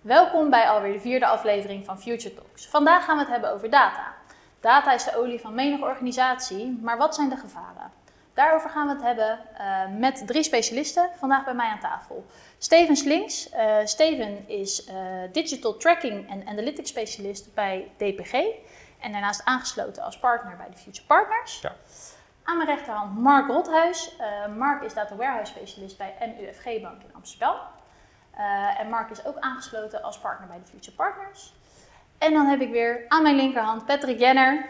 Welkom bij alweer de vierde aflevering van Future Talks. Vandaag gaan we het hebben over data. Data is de olie van menige organisatie, maar wat zijn de gevaren? Daarover gaan we het hebben uh, met drie specialisten vandaag bij mij aan tafel. Steven Slinks. Uh, Steven is uh, Digital Tracking en Analytics Specialist bij DPG. En daarnaast aangesloten als partner bij de Future Partners. Ja. Aan mijn rechterhand Mark Rothuis. Mark is Data Warehouse Specialist bij MUFG Bank in Amsterdam. En Mark is ook aangesloten als partner bij de Future Partners. En dan heb ik weer aan mijn linkerhand Patrick Jenner.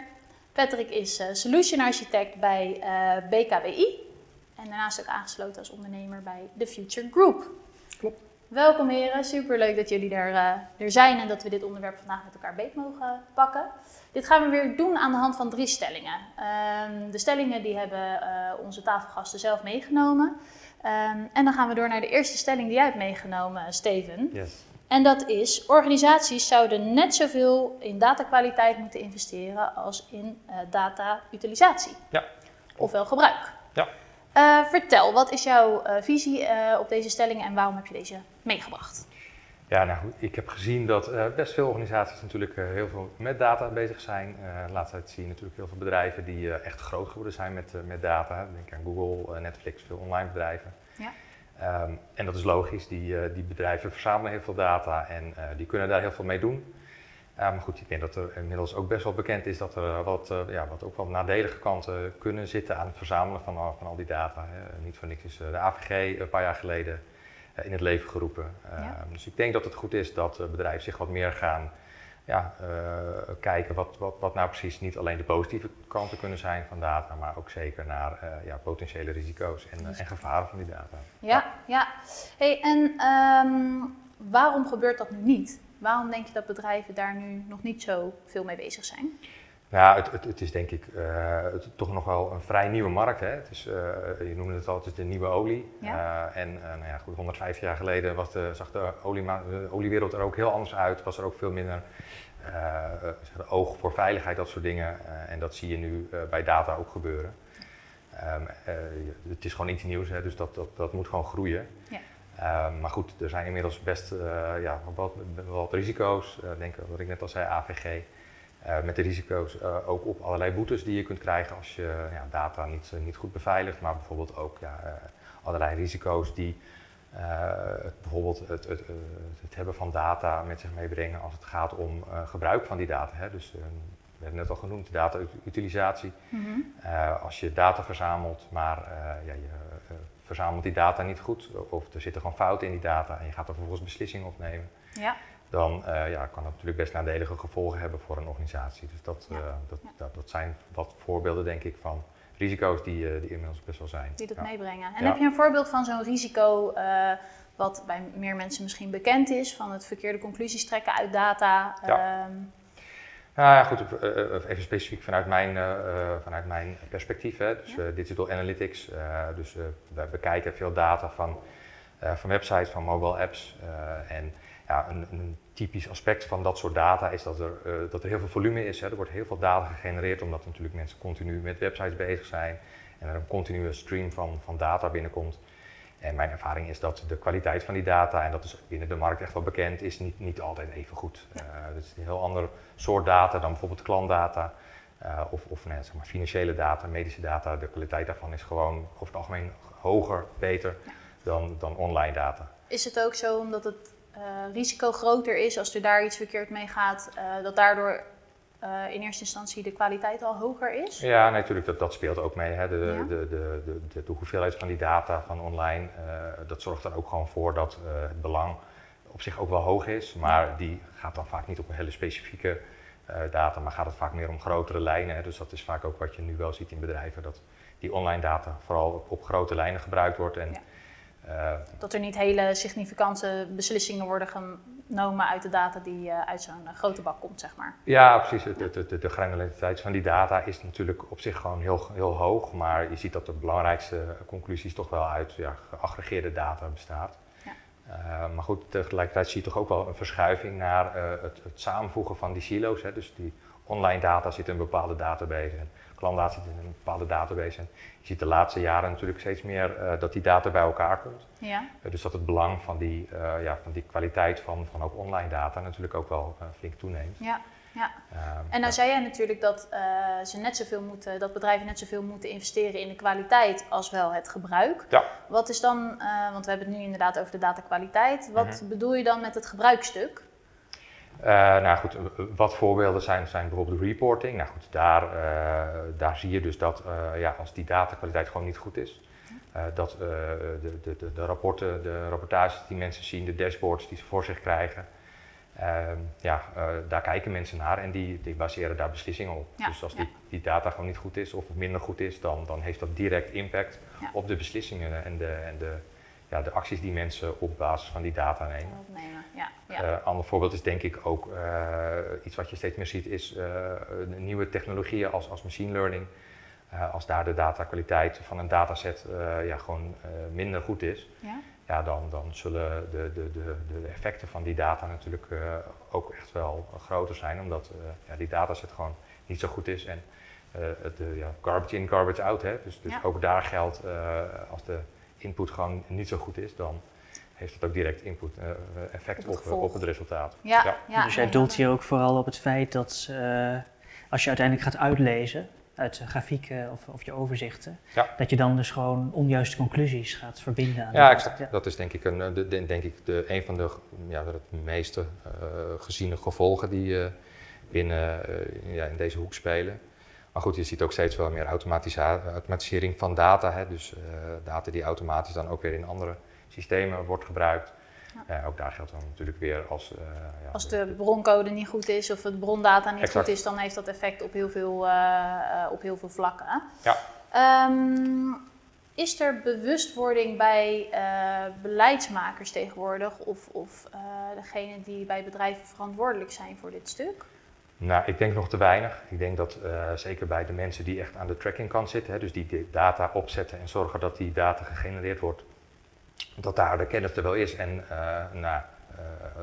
Patrick is uh, Solution Architect bij uh, BKWI. En daarnaast ook aangesloten als ondernemer bij The Future Group. Klopt. Welkom heren, superleuk dat jullie er, er zijn en dat we dit onderwerp vandaag met elkaar beet mogen pakken. Dit gaan we weer doen aan de hand van drie stellingen. Um, de stellingen die hebben onze tafelgasten zelf meegenomen. Um, en dan gaan we door naar de eerste stelling die jij hebt meegenomen, Steven. Yes. En dat is, organisaties zouden net zoveel in datakwaliteit moeten investeren als in uh, data-utilisatie. Ja. Ofwel gebruik. Ja. Uh, vertel, wat is jouw uh, visie op deze stellingen en waarom heb je deze meegebracht? Ja, nou goed, ik heb gezien dat best veel organisaties natuurlijk heel veel met data bezig zijn. laatst tijd zie je natuurlijk heel veel bedrijven die echt groot geworden zijn met, met data. Denk aan Google, Netflix, veel online bedrijven. Ja. Um, en dat is logisch, die, uh, die bedrijven verzamelen heel veel data en uh, die kunnen daar heel veel mee doen. Uh, maar goed, ik denk dat er inmiddels ook best wel bekend is dat er wat, ja, wat ook wel nadelige kanten kunnen zitten aan het verzamelen van, van al die data. Hè. Niet voor niks is de AVG een paar jaar geleden in het leven geroepen. Ja. Dus ik denk dat het goed is dat bedrijven zich wat meer gaan ja, uh, kijken wat, wat, wat nou precies niet alleen de positieve kanten kunnen zijn van data, maar ook zeker naar uh, ja, potentiële risico's en, uh, en, gevaren van die data. Ja, ja. Hey, en um, waarom gebeurt dat nu niet? Waarom denk je dat bedrijven daar nu nog niet zo veel mee bezig zijn? Nou, het, het, het is denk ik het, toch nog wel een vrij nieuwe markt. Hè? Het is, je noemde het altijd de nieuwe olie. Ja. en nou ja, goed, 150 jaar geleden was de, zag de, olie, de oliewereld er ook heel anders uit. Was er ook veel minder oog voor veiligheid, dat soort dingen. En dat zie je nu bij data ook gebeuren. Um, het is gewoon iets nieuws, hè, dus dat, dat, dat moet gewoon groeien. Ja. Um, maar goed, er zijn inmiddels best ja, wat, wat risico's. denk wat ik net al zei, AVG. Met de risico's ook op allerlei boetes die je kunt krijgen als je ja, data niet, niet goed beveiligt. Maar bijvoorbeeld ook ja, allerlei risico's die uh, bijvoorbeeld het, het, het, hebben van data met zich meebrengen als het gaat om gebruik van die data. Hè. Dus we hebben net al genoemd, data-utilisatie. Mm -hmm. als je data verzamelt, maar ja, je verzamelt die data niet goed, of er zitten gewoon fouten in die data en je gaat er vervolgens beslissingen opnemen, ja. Dan ja, kan dat natuurlijk best nadelige gevolgen hebben voor een organisatie. Dus dat, ja. dat, dat, dat, zijn wat voorbeelden, denk ik, van risico's die, uh, die inmiddels best wel zijn. Die dat ja. meebrengen. En heb je een voorbeeld van zo'n risico wat bij meer mensen misschien bekend is, van het verkeerde conclusies trekken uit data? Ja. Um, Nou ja, goed, even specifiek vanuit mijn, vanuit mijn perspectief. Hè. Dus digital analytics, dus we bekijken veel data van, van websites, van mobile apps. en ja, een, een, typisch aspect van dat soort data is dat er, dat er heel veel volume is. Hè. Er wordt heel veel data gegenereerd omdat natuurlijk mensen continu met websites bezig zijn en er een continue stream van, van data binnenkomt. En mijn ervaring is dat de kwaliteit van die data, en dat is binnen de markt echt wel bekend, is niet, niet altijd even goed. Uh, het is een heel ander soort data dan bijvoorbeeld klantdata uh, of, of nee, zeg maar financiële data, medische data. De kwaliteit daarvan is gewoon over het algemeen hoger, beter dan, dan online data. is het ook zo omdat het risico groter is als er daar iets verkeerd mee gaat, uh, dat daardoor uh, in eerste instantie de kwaliteit al hoger is? Ja, natuurlijk, dat, dat speelt ook mee. Hè. De, Ja. de, de, de, de, hoeveelheid van die data van online, uh, dat zorgt er ook gewoon voor dat uh, het belang op zich ook wel hoog is. Maar die gaat dan vaak niet op een hele specifieke data, maar gaat het vaak meer om grotere lijnen. Hè. Dus dat is vaak ook wat je nu wel ziet in bedrijven, dat die online data vooral op, op grote lijnen gebruikt wordt. En, Ja. Uh, Dat er niet hele significante beslissingen worden genomen uit de data die uh, uit zo'n uh, grote bak komt, zeg maar. Ja, precies. De, de, de, de granulariteit van die data is natuurlijk op zich gewoon heel, heel hoog. Maar je ziet dat de belangrijkste conclusies toch wel uit ja, geaggregeerde data bestaat. Ja. Uh, maar goed, tegelijkertijd zie je toch ook wel een verschuiving naar uh, het, het, samenvoegen van die silo's. Hè, dus die online data zit in een bepaalde database en klantdata zit in een bepaalde database. En je ziet de laatste jaren natuurlijk steeds meer dat die data bij elkaar komt. Ja. dus dat het belang van die, ja, van die kwaliteit van, van ook online data natuurlijk ook wel flink toeneemt. Ja. Ja. Ehm, en nou zei jij natuurlijk dat, ze net zoveel moeten, dat bedrijven net zoveel moeten investeren in de kwaliteit als wel het gebruik. Ja. Wat is dan, want we hebben het nu inderdaad over de datakwaliteit, wat mhm. bedoel je dan met het gebruikstuk? Uh, nou goed, wat voorbeelden zijn, zijn bijvoorbeeld reporting. Nou goed, daar, daar zie je dus dat ja, als die datakwaliteit gewoon niet goed is, dat de, de, de, de rapporten, de rapportages die mensen zien, de dashboards die ze voor zich krijgen, Ehm, ja, daar kijken mensen naar en die, die baseren daar beslissingen op. dus als die, die, data gewoon niet goed is of minder goed is, dan, dan heeft dat direct impact op de beslissingen en de, en de, ja, de acties die mensen op basis van die data nemen. Opnemen. Ja, ja. Uh, ander voorbeeld is denk ik ook uh, iets wat je steeds meer ziet, is nieuwe technologieën als, als machine learning. als daar de datakwaliteit van een dataset ja, gewoon minder goed is, ja ja, dan, dan zullen de, de, de, de effecten van die data natuurlijk ook echt wel groter zijn, omdat ja, die dataset gewoon niet zo goed is. En de ja, garbage in, garbage out, hè? dus, dus ook daar geldt als de input gewoon niet zo goed is, dan heeft het ook direct input, effect op, op, op, het resultaat. Ja, ja. dus jij doelt hier ook vooral op het feit dat als je uiteindelijk gaat uitlezen, uit grafieken of, of je overzichten, dat je dan dus gewoon onjuiste conclusies gaat verbinden aan Ja, exact. Ja. Dat is denk ik, een, de, denk ik de, een van de ja, het meeste uh, geziene gevolgen die uh, binnen uh, ja, in deze hoek spelen. Maar goed, je ziet ook steeds wel meer automatisering van data. Hè? Dus data die automatisch dan ook weer in andere systemen wordt gebruikt. Ja. ook daar geldt dan natuurlijk weer als... Uh, ja, als de, broncode niet goed is of het brondata niet goed is, dan heeft dat effect op heel veel, op heel veel vlakken. Ja. Um, is er bewustwording bij beleidsmakers tegenwoordig of, of degene die bij bedrijven verantwoordelijk zijn voor dit stuk? Nou, ik denk nog te weinig. Ik denk dat zeker bij de mensen die echt aan de trackingkant zitten, hè, dus die data opzetten en zorgen dat die data gegenereerd wordt, dat daar de kennis er wel is. En uh, nou, uh,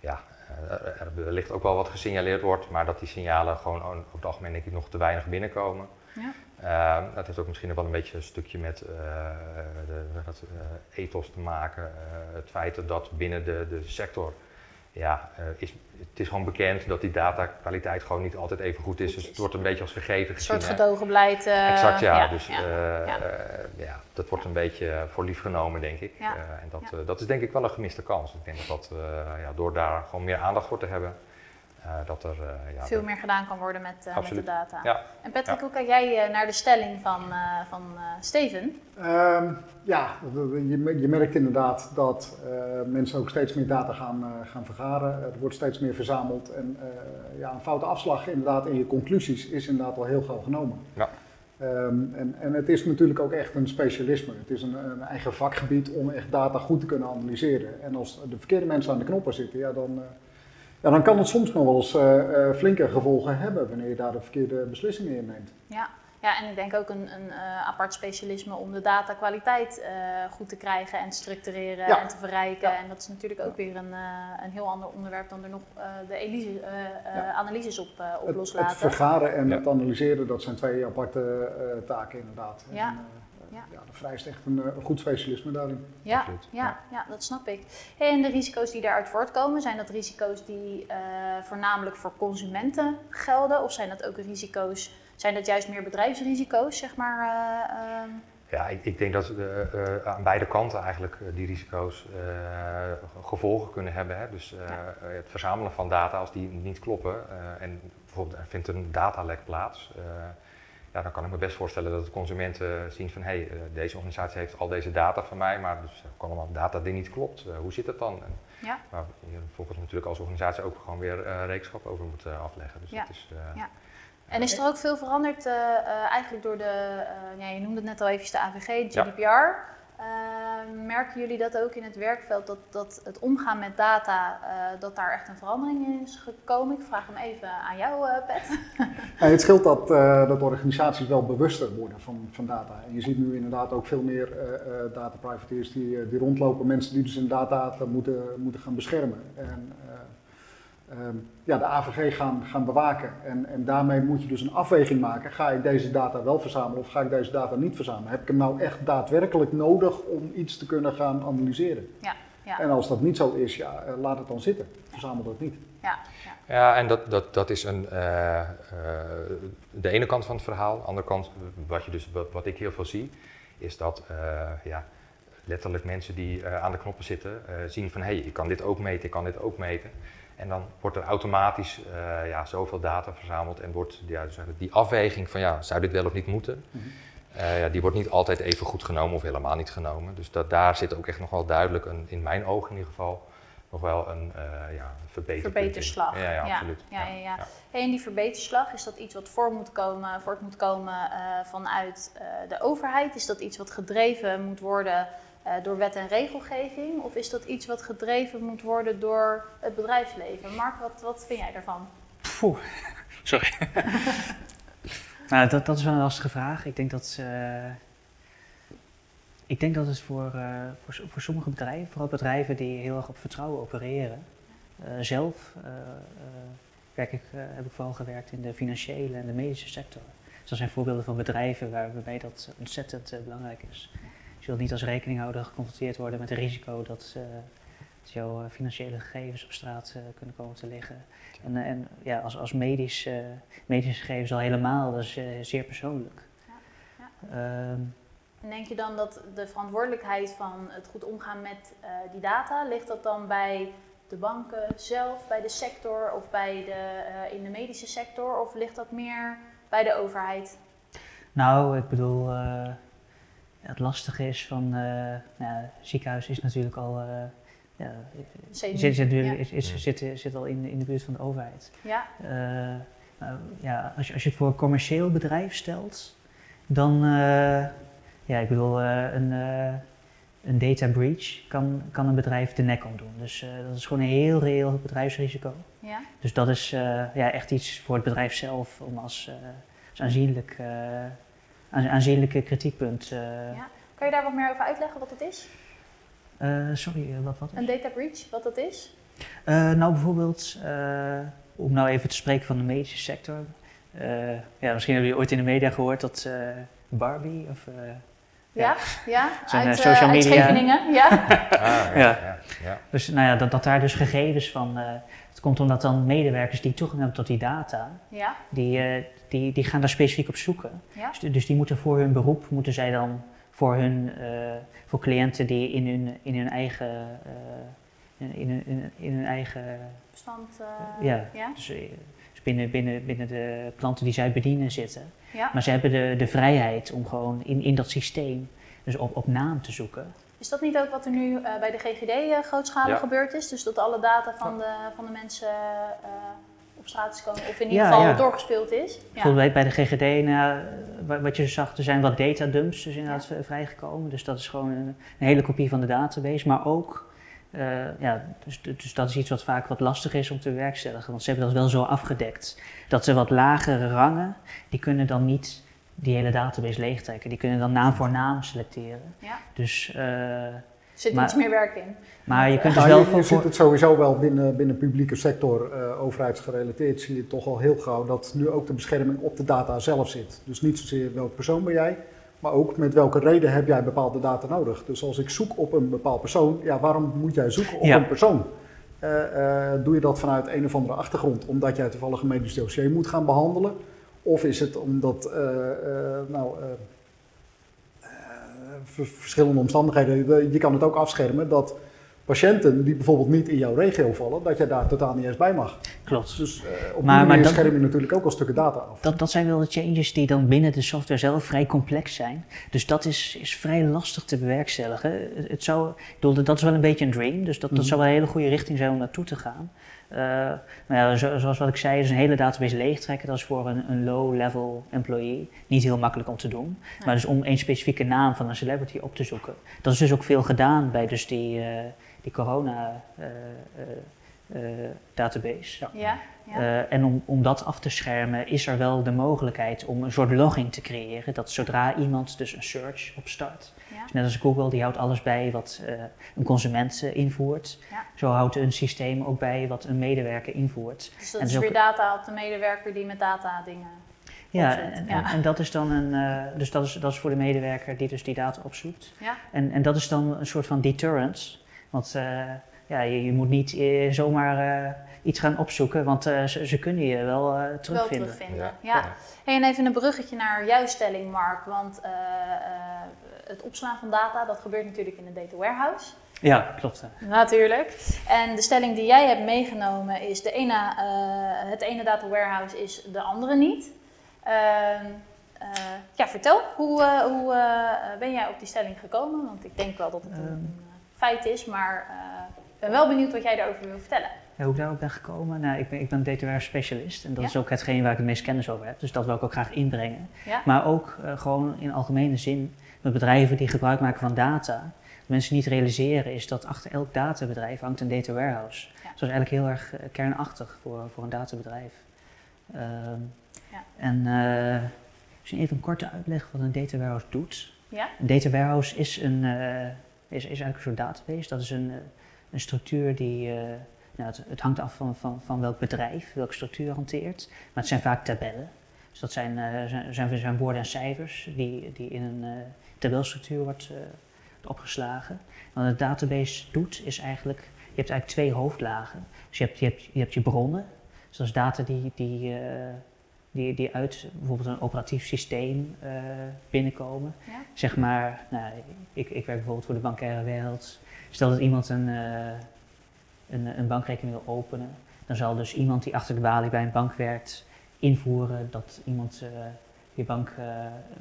ja, eh, er wellicht ook wel wat gesignaleerd wordt, maar dat die signalen gewoon op het algemeen denk ik nog te weinig binnenkomen. Ja. Uh, dat heeft ook misschien wel een beetje een stukje met de, dat, ethos te maken. het feit dat binnen de, de sector ja, uh, is, het is gewoon bekend dat die datakwaliteit gewoon niet altijd even goed is. Dus het wordt een beetje als gegeven gezien. Een soort gedogen beleid. Uh, exact, ja. ja dus ja, uh, ja. dat wordt een beetje voor lief genomen, denk ik. en dat, dat is denk ik wel een gemiste kans. Ik denk dat, door daar gewoon meer aandacht voor te hebben, dat er uh, ja, veel meer gedaan kan worden met, uh, met de data. Ja. En Patrick, ja. hoe kijk jij naar de stelling van, van Steven? Um, ja, je, je, merkt inderdaad dat mensen ook steeds meer data gaan, gaan vergaren. Er wordt steeds meer verzameld. En ja, een foute afslag inderdaad in je conclusies is inderdaad al heel gauw genomen. Ja. Um, en, en het is natuurlijk ook echt een specialisme. Het is een, een, eigen vakgebied om echt data goed te kunnen analyseren. En als de verkeerde mensen aan de knoppen zitten, ja, dan ja, dan kan het soms nog wel eens uh, flinke gevolgen hebben wanneer je daar de verkeerde beslissingen in neemt. Ja, ja en ik denk ook een, een uh, apart specialisme om de datakwaliteit goed te krijgen en te structureren en te verrijken. En dat is natuurlijk ook weer een, een heel ander onderwerp dan er nog de Elise, ja. analyses op, op het, loslaten. Het vergaren en het analyseren, dat zijn twee aparte taken inderdaad. Ja. En, ja. ja, dat vereist echt een, een, goed specialisme daarin. Ja, ja, ja. dat snap ik. En de risico's die daaruit voortkomen, zijn dat risico's die uh, voornamelijk voor consumenten gelden? Of zijn dat ook risico's, zijn dat juist meer bedrijfsrisico's, zeg maar? Uh, uh... Ja, ik, ik, denk dat aan beide kanten eigenlijk die risico's gevolgen kunnen hebben. Hè? Dus het verzamelen van data, als die niet kloppen, en bijvoorbeeld er vindt een datalek plaats ja, dan kan ik me best voorstellen dat de consumenten zien van hé, hey, eh, deze organisatie heeft al deze data van mij, maar dus er kan allemaal data die niet klopt. Hoe zit het dan? En, ja. Waar je volgens natuurlijk als organisatie ook gewoon weer uh, rekenschap over moet afleggen. Dus ja. Dat is, ja. En is er ook veel veranderd eigenlijk door de, ja, je noemde het net al even de AVG, GDPR. Uh, merken jullie dat ook in het werkveld, dat, dat het omgaan met data, uh, dat daar echt een verandering in is gekomen? Ik vraag hem even aan jou, uh, Pet. Het scheelt dat, uh, dat organisaties wel bewuster worden van, van data. En je ziet nu inderdaad ook veel meer data privateers die, die rondlopen, mensen die dus in data moeten, moeten gaan beschermen. En, ehm, ja, de AVG gaan, gaan bewaken. En, en daarmee moet je dus een afweging maken. Ga ik deze data wel verzamelen of ga ik deze data niet verzamelen? Heb ik hem nou echt daadwerkelijk nodig om iets te kunnen gaan analyseren? Ja, ja. En als dat niet zo is, ja, eh, laat het dan zitten. Verzamel dat niet. Ja, ja. Ja, en dat, dat, dat is een, eh, eh, de ene kant van het verhaal. De andere kant, wat, je dus, wat, wat ik heel veel zie, is dat eh, ja, letterlijk mensen die eh, aan de knoppen zitten eh, zien van hé, hey, ik kan dit ook meten, ik kan dit ook meten. En dan wordt er automatisch eh, ja, zoveel data verzameld en wordt ja, dus die afweging van ja, zou dit wel of niet moeten, Mhm. eh, ja, die wordt niet altijd even goed genomen of helemaal niet genomen. Dus dat, daar zit ook echt nog wel duidelijk, een, in mijn ogen in ieder geval, nog wel een uh, ja. Verbeterslag. Ja, ja, absoluut. Ja, ja, ja. Hey, en die verbeterslag, is dat iets wat voor moet komen, voort moet komen vanuit de overheid? Is dat iets wat gedreven moet worden door wet en regelgeving? Of is dat iets wat gedreven moet worden door het bedrijfsleven? Mark, wat, wat vind jij daarvan? Poeh, sorry. nou, dat, dat is wel een lastige vraag. Ik denk dat, uh, ik denk dat het voor, uh, voor, voor sommige bedrijven, vooral bedrijven die heel erg op vertrouwen opereren, zelf werk ik, heb ik vooral gewerkt in de financiële en de medische sector. Dus dat zijn voorbeelden van bedrijven waarbij dat ontzettend belangrijk is. Je wilt niet als rekeninghouder geconfronteerd worden met het risico dat, dat jouw financiële gegevens op straat kunnen komen te liggen. En, en ja, als, als medisch, medische gegevens al helemaal, dat is zeer persoonlijk. Ja, ja. Um, en denk je dan dat de verantwoordelijkheid van het goed omgaan met uh, die data, ligt dat dan bij de banken zelf, bij de sector of bij de, uh, in de medische sector? Of ligt dat meer bij de overheid? Nou, ik bedoel, uh, het lastige is van, nou, ziekenhuis is natuurlijk al, ja, zit, zit, ja. is, is, zit, zit, al in, in de buurt van de overheid. Ja. Nou, ja, als, je, als je het voor een commercieel bedrijf stelt, dan, ja, ik bedoel, uh, een, uh, een data breach kan, kan een bedrijf de nek omdoen. Dus uh, dat is gewoon een heel reëel bedrijfsrisico. Ja. Dus dat is ja, echt iets voor het bedrijf zelf om als, als aanzienlijk, aanzienlijke kritiekpunt. Ja. Kan je daar wat meer over uitleggen wat het is? sorry, wat, wat? Een data breach, wat dat is? nou, bijvoorbeeld, om nou even te spreken van de medische sector. ja, misschien hebben jullie ooit in de media gehoord dat Barbie of ja, ja, Zo'n uit, social media. Scheveningen, ja. Ah, ja, Ja. ja, ja. Dus nou ja, dat, dat daar dus gegevens van. eh, het komt omdat dan medewerkers die toegang hebben tot die data, ja, die, eh, die, die gaan daar specifiek op zoeken. ja. Dus, dus die moeten voor hun beroep, moeten zij dan voor hun, eh, voor cliënten die in hun, in hun eigen, eh, in, hun, in, in hun eigen, Bestand, eh, ja, ja, dus, dus binnen, binnen, binnen de klanten die zij bedienen zitten. ja. Maar ze hebben de, de vrijheid om gewoon in, in dat systeem, dus op, op naam te zoeken. Is dat niet ook wat er nu eh, bij de GGD eh, grootschalig Ja. gebeurd is? Dus dat alle data van, de, van de mensen eh, komen, of in ieder Ja, geval ja. doorgespeeld is? Bijvoorbeeld bij, bij de GGD, nou, wa- wat je zag, er zijn wat datadumps dus inderdaad vrijgekomen. Dus dat is gewoon een, een hele kopie van de database. Maar ook, eh, ja, dus, dus dat is iets wat vaak wat lastig is om te bewerkstelligen. Want ze hebben dat wel zo afgedekt. Dat ze wat lagere rangen, die kunnen dan niet die hele database leegtrekken. Die kunnen dan naam voor naam selecteren. Ja. Dus, eh, zit Maar- iets meer werk in. maar je kunt dus Nou, wel je, voor... je ziet het sowieso wel binnen, binnen publieke sector, eh, overheidsgerelateerd, zie je toch al heel gauw dat nu ook de bescherming op de data zelf zit. Dus niet zozeer welke persoon ben jij, maar ook met welke reden heb jij bepaalde data nodig. Dus als ik zoek op een bepaald persoon, ja, waarom moet jij zoeken op Ja. een persoon? Eh, eh, doe je dat vanuit een of andere achtergrond, omdat jij toevallig een medisch dossier moet gaan behandelen? Of is het omdat, eh, eh, nou, verschillende omstandigheden, je kan het ook afschermen dat patiënten die bijvoorbeeld niet in jouw regio vallen, dat jij daar totaal niet eens bij mag. Klopt. Dus eh, op Maar- die manier scherm je natuurlijk ook al stukken data af. Dat, dat zijn wel de changes die dan binnen de software zelf vrij complex zijn. Dus dat is, is vrij lastig te bewerkstelligen. Het, het zou, dat is wel een beetje een dream, dus dat, dat Mhm. zou wel een hele goede richting zijn om naartoe te gaan. Eh, maar ja, zo- zoals wat ik zei, dus een hele database leegtrekken, dat is voor een, een low-level employee niet heel makkelijk om te doen. Maar dus om één specifieke naam van een celebrity op te zoeken. Dat is dus ook veel gedaan bij dus die, eh, die corona eh, database. Ja, Ja. En om, om dat af te schermen is er wel de mogelijkheid om een soort logging te creëren. Dat zodra iemand dus een search opstart. Dus net als Google, die houdt alles bij wat eh, een consument eh, invoert. Ja. Zo houdt een systeem ook bij wat een medewerker invoert. Dus dat En is weer data op de medewerker die met data dingen. Ja, en, Ja. en dat is dan een, eh, dus dat is, dat is voor de medewerker die dus die data opzoekt. Ja. En, en dat is dan een soort van deterrence. Want eh, ja, je, je moet niet zomaar eh, iets gaan opzoeken, want eh, ze, ze kunnen je wel eh, Wel terugvinden. terugvinden. Ja. Ja. Hey, en even een bruggetje naar jouw stelling, Mark. Want eh, eh, het opslaan van data, dat gebeurt natuurlijk in een data warehouse. Ja, klopt. Natuurlijk. En de stelling die jij hebt meegenomen is: de ene, eh, het ene data warehouse is de andere niet. Ehm, eh, ja, vertel, hoe, eh, hoe eh, ben jij op die stelling gekomen? Want ik denk wel dat het een, Ehm. eh, feit is, maar eh, ik ben wel benieuwd wat jij daarover wil vertellen. Ja, hoe ik daarop ben gekomen? Nou, ik ben, ik ben data warehouse specialist en dat Ja. is ook hetgeen waar ik het meest kennis over heb. Dus dat wil ik ook graag inbrengen. Ja? Maar ook eh, gewoon in algemene zin met bedrijven die gebruik maken van data. Wat mensen niet realiseren is dat achter elk databedrijf hangt een data warehouse. Ja. Dus dat is eigenlijk heel erg eh, kernachtig voor, voor een databedrijf. Ehm, Ja. En eh misschien even een korte uitleg wat een data warehouse doet. Ja? Een data warehouse is, een, eh, is, is eigenlijk een soort database. Dat is een, een structuur die, nou, het, het hangt af van, van, van welk bedrijf, welke structuur hanteert. Maar het zijn vaak tabellen. Dus dat zijn, zijn, zijn, zijn woorden en cijfers die, die in een tabelstructuur wordt, eh, opgeslagen. Wat een database doet is eigenlijk, je hebt eigenlijk twee hoofdlagen. Dus je hebt je, hebt, je, hebt je bronnen, dus dat is data die, die, eh, die, die uit bijvoorbeeld een operatief systeem eh, binnenkomen. Ja. Zeg maar, nou, ik, ik werk bijvoorbeeld voor de bankaire wereld. Stel dat iemand een, een, een bankrekening wil openen, dan zal dus iemand die achter de balie bij een bank werkt invoeren dat iemand je bank, eh,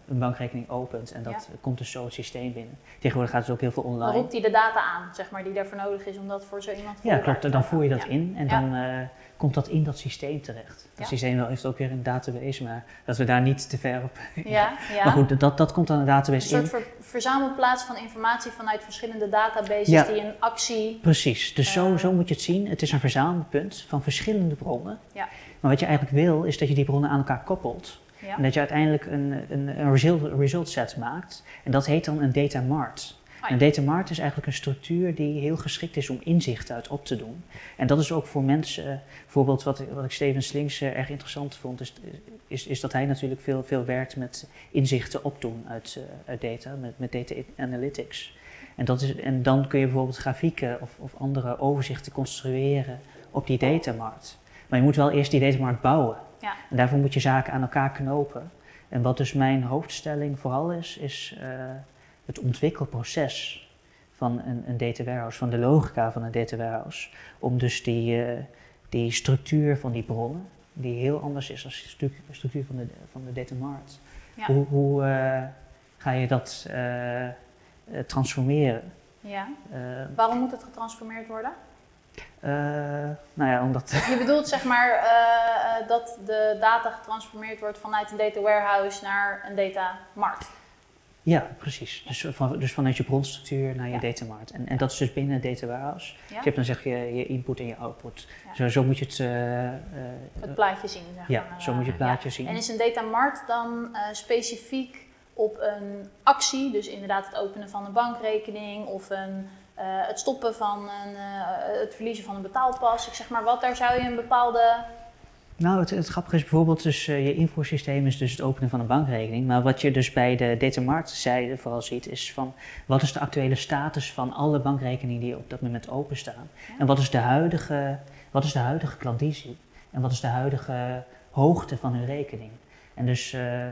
een bankrekening opent en dat komt dus zo het systeem binnen. Tegenwoordig gaat het ook heel veel Dan online. roept hij de data aan, zeg maar, die daarvoor nodig is om dat voor zo iemand voor Ja, klopt. te Dan voer je dat in en Ja. dan eh, komt dat in dat systeem terecht. Dat systeem heeft ook weer een database, maar dat we daar niet te ver op. Ja, ja. Maar goed, dat, dat komt dan de Een database soort in. ver- verzamelplaats van informatie vanuit verschillende databases die een actie. Precies, dus zo, Eh. zo moet je het zien. Het is een verzamelpunt van verschillende bronnen. Ja. Maar wat je eigenlijk wil, is dat je die bronnen aan elkaar koppelt. Ja. En dat je uiteindelijk een, een, een result, result set maakt. En dat heet dan een data mart. Ah, ja. Een data mart is eigenlijk een structuur die heel geschikt is om inzichten uit op te doen. En dat is ook voor mensen, bijvoorbeeld wat, wat ik Steven Slinks eh, erg interessant vond, is, is, is dat hij natuurlijk veel, veel werkt met inzichten opdoen uit, eh, uit data, met, met data analytics. En, dat is, en dan kun je bijvoorbeeld grafieken of, of andere overzichten construeren op die datamart. Maar je moet wel eerst die datamart bouwen. Ja. En daarvoor moet je zaken aan elkaar knopen. En wat dus mijn hoofdstelling vooral is, is eh, het ontwikkelproces van een, een data warehouse, van de logica van een data warehouse. Om dus die, eh, die structuur van die bronnen, die heel anders is dan de structuur van de, van de data mart. Ja. Hoe, hoe eh, ga je dat transformeren? Ja. Waarom moet het getransformeerd worden? Eh, nou ja, omdat. Je bedoelt zeg maar eh, eh, dat de data getransformeerd wordt vanuit een data warehouse naar een data markt. Ja, precies. Dus, van, dus vanuit je bronstructuur naar je Ja. datamart. En, en dat is dus binnen een data warehouse. Ja? Je hebt dan zeg je je input en je output. Ja. Zo, zo moet je het. Het plaatje zien. Zeg ja, maar. zo moet je het plaatje zien. En is een data markt dan specifiek op een actie, dus inderdaad het openen van een bankrekening of een, het stoppen van een, eh, het verliezen van een betaalpas. Ik zeg maar wat, daar zou je een bepaalde. Nou, het, het grappige is bijvoorbeeld, dus, eh, je invoersysteem is dus het openen van een bankrekening. Maar wat je dus bij de datamart-zijde vooral ziet, is van wat is de actuele status van alle bankrekeningen die op dat moment openstaan. Ja. En wat is de huidige, wat is de huidige klandizie? En wat is de huidige hoogte van hun rekening? En dus, eh,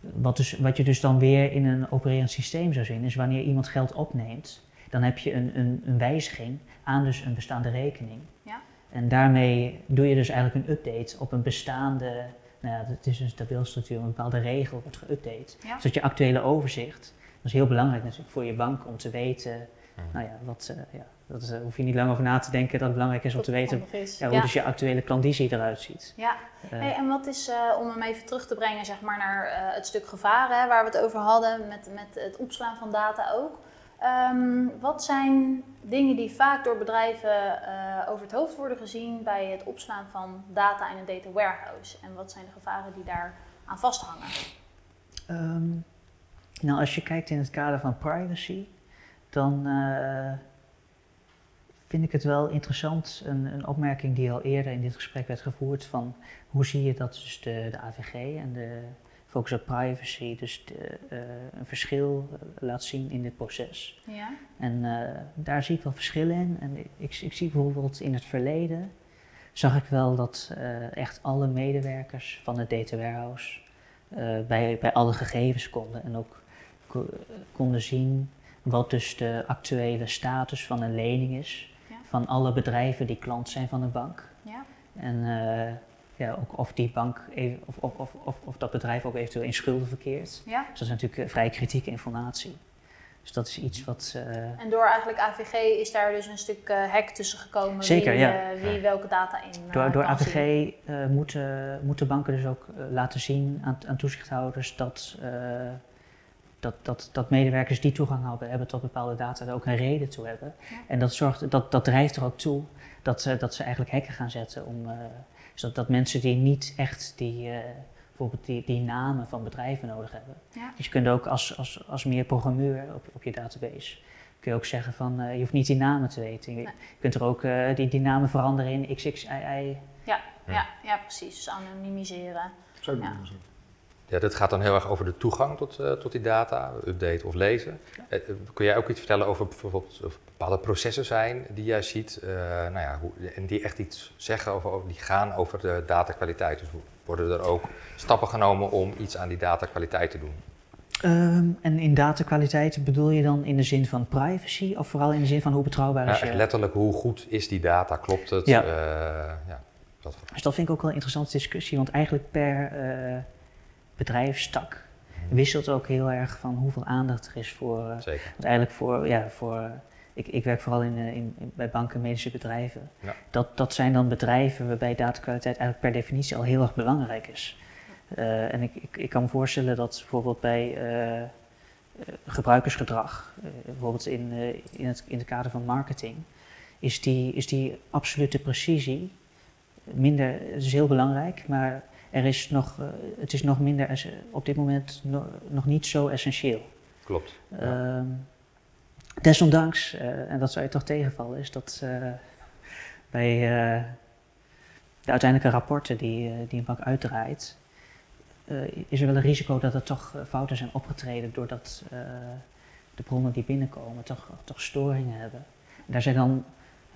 wat, dus wat je dus dan weer in een opererend systeem zou zien, is wanneer iemand geld opneemt, dan heb je een, een, een wijziging aan dus een bestaande rekening. Ja. En daarmee doe je dus eigenlijk een update op een bestaande, nou ja, het is een tabelstructuur, een bepaalde regel wordt geüpdate. Ja. Zodat je actuele overzicht, dat is heel belangrijk natuurlijk voor je bank om te weten, Mhm. nou ja, wat, eh, ja dat is, eh, hoef je niet lang over na te denken dat het belangrijk is om te weten ja, hoe Ja. dus je actuele klandizie eruit ziet. Ja. Eh, Hey, en wat is, eh, om hem even terug te brengen zeg maar, naar eh, het stuk gevaren hè, waar we het over hadden, met, met het opslaan van data ook. Ehm, wat zijn dingen die vaak door bedrijven eh, over het hoofd worden gezien bij het opslaan van data in een data warehouse? En wat zijn de gevaren die daar aan vasthangen? Ehm, nou, als je kijkt in het kader van privacy, dan eh, vind ik het wel interessant, een, een opmerking die al eerder in dit gesprek werd gevoerd, van hoe zie je dat dus de AVG en de focus op privacy dus de, uh, een verschil uh, laat zien in dit proces. Ja. En uh, daar zie ik wel verschillen in. En ik, ik, zie bijvoorbeeld in het verleden, zag ik wel dat echt alle medewerkers van het data warehouse bij, bij alle gegevens konden en ook konden zien wat dus de actuele status van een lening is Ja. van alle bedrijven die klant zijn van een bank. Ja. En eh, ja, ook of die bank even, of, of, of, of, of dat bedrijf ook eventueel in schulden verkeert. Ja. Dus dat is natuurlijk eh, vrij kritieke informatie. Dus dat is iets wat. eh, En door eigenlijk AVG is daar dus een stuk eh hack tussen gekomen. Zeker, wie, ja. wie welke data in door door kan AVG eh, moeten, moeten banken dus ook laten zien aan, aan toezichthouders dat, eh, dat, dat, dat medewerkers die toegang hebben, hebben tot bepaalde data er ook een reden toe hebben. Ja. En dat, zorgt, dat, dat drijft er ook toe dat, ze dat ze eigenlijk hekken gaan zetten om. eh, zodat dat mensen die niet echt die, eh, bijvoorbeeld die, die namen van bedrijven nodig hebben. Ja. Dus je kunt ook als, als, als meer programmeur op, op je database, kun je ook zeggen van eh, je hoeft niet die namen te weten. Je Nee. kunt er ook eh, die, die namen veranderen in XXII. Ja, ja, ja, precies. Dus anonimiseren. Zo doen Ja. Ja, dit gaat dan heel erg over de toegang tot, eh, tot die data, update of lezen. Eh, eh, kun jij ook iets vertellen over bijvoorbeeld of bepaalde processen zijn die jij ziet, nou ja, hoe, en die echt iets zeggen over, die gaan over de datakwaliteit? Dus worden er ook stappen genomen om iets aan die datakwaliteit te doen? Ehm, en in datakwaliteit bedoel je dan in de zin van privacy of vooral in de zin van hoe betrouwbaar is je... letterlijk, hoe goed is die data? Klopt het? Ja. Ja, dat Dus dat vind ik ook wel een interessante discussie, want eigenlijk per bedrijfstak wisselt ook heel erg van hoeveel aandacht er is voor... eh, zeker. want eigenlijk voor, ja, voor ik, ik werk vooral in, eh, in, in- bij banken en medische bedrijven. Ja. Dat, dat zijn dan bedrijven waarbij datakwaliteit eigenlijk per definitie al heel erg belangrijk is. Eh, en ik, ik, ik kan me voorstellen dat bijvoorbeeld bij gebruikersgedrag, bijvoorbeeld in, in, het, in het kader van marketing, is die, is die absolute precisie minder, het is heel belangrijk, maar er is nog, eh, het is nog minder, op dit moment no- nog niet zo essentieel. Klopt. Ja. Ehm, desondanks, eh, en dat zou je toch tegenvallen, is dat eh, bij de uiteindelijke rapporten die, die een bank uitdraait, is er wel een risico dat er toch fouten zijn opgetreden doordat eh, de bronnen die binnenkomen toch, toch storingen hebben. En daar zijn dan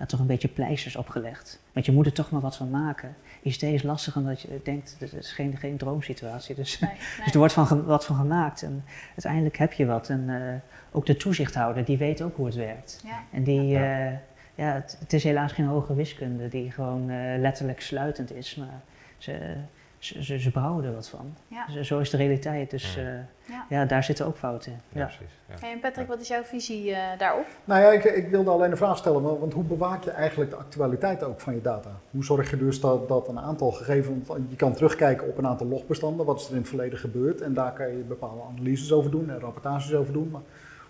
ja, toch een beetje pleisters op gelegd. Want je moet er toch maar wat van maken. ICT is lastig omdat je denkt, het is geen, geen droomsituatie. Dus Nee, nee. dus er wordt van, wat van gemaakt en uiteindelijk heb je wat. En eh, ook de toezichthouder, die weet ook hoe het werkt. Ja. En die, Ja. eh, ja, het, het is helaas geen hoge wiskunde die gewoon eh, letterlijk sluitend is, maar ze, ze, ze, ze bouwen er wat van. Ja. Zo- Zo is de realiteit, dus Ja. eh, Ja. ja, daar zitten ook fouten in. Ja, Ja. precies. Ja. Hey, Patrick, wat is jouw visie eh, daarop? Nou ja, ik, ik wilde alleen een vraag stellen, want want hoe bewaak je eigenlijk de actualiteit ook van je data? Hoe zorg je dus dat, dat een aantal gegevens, want je kan terugkijken op een aantal logbestanden, wat is er in het verleden gebeurd en daar kan je bepaalde analyses over doen en rapportages over doen. Maar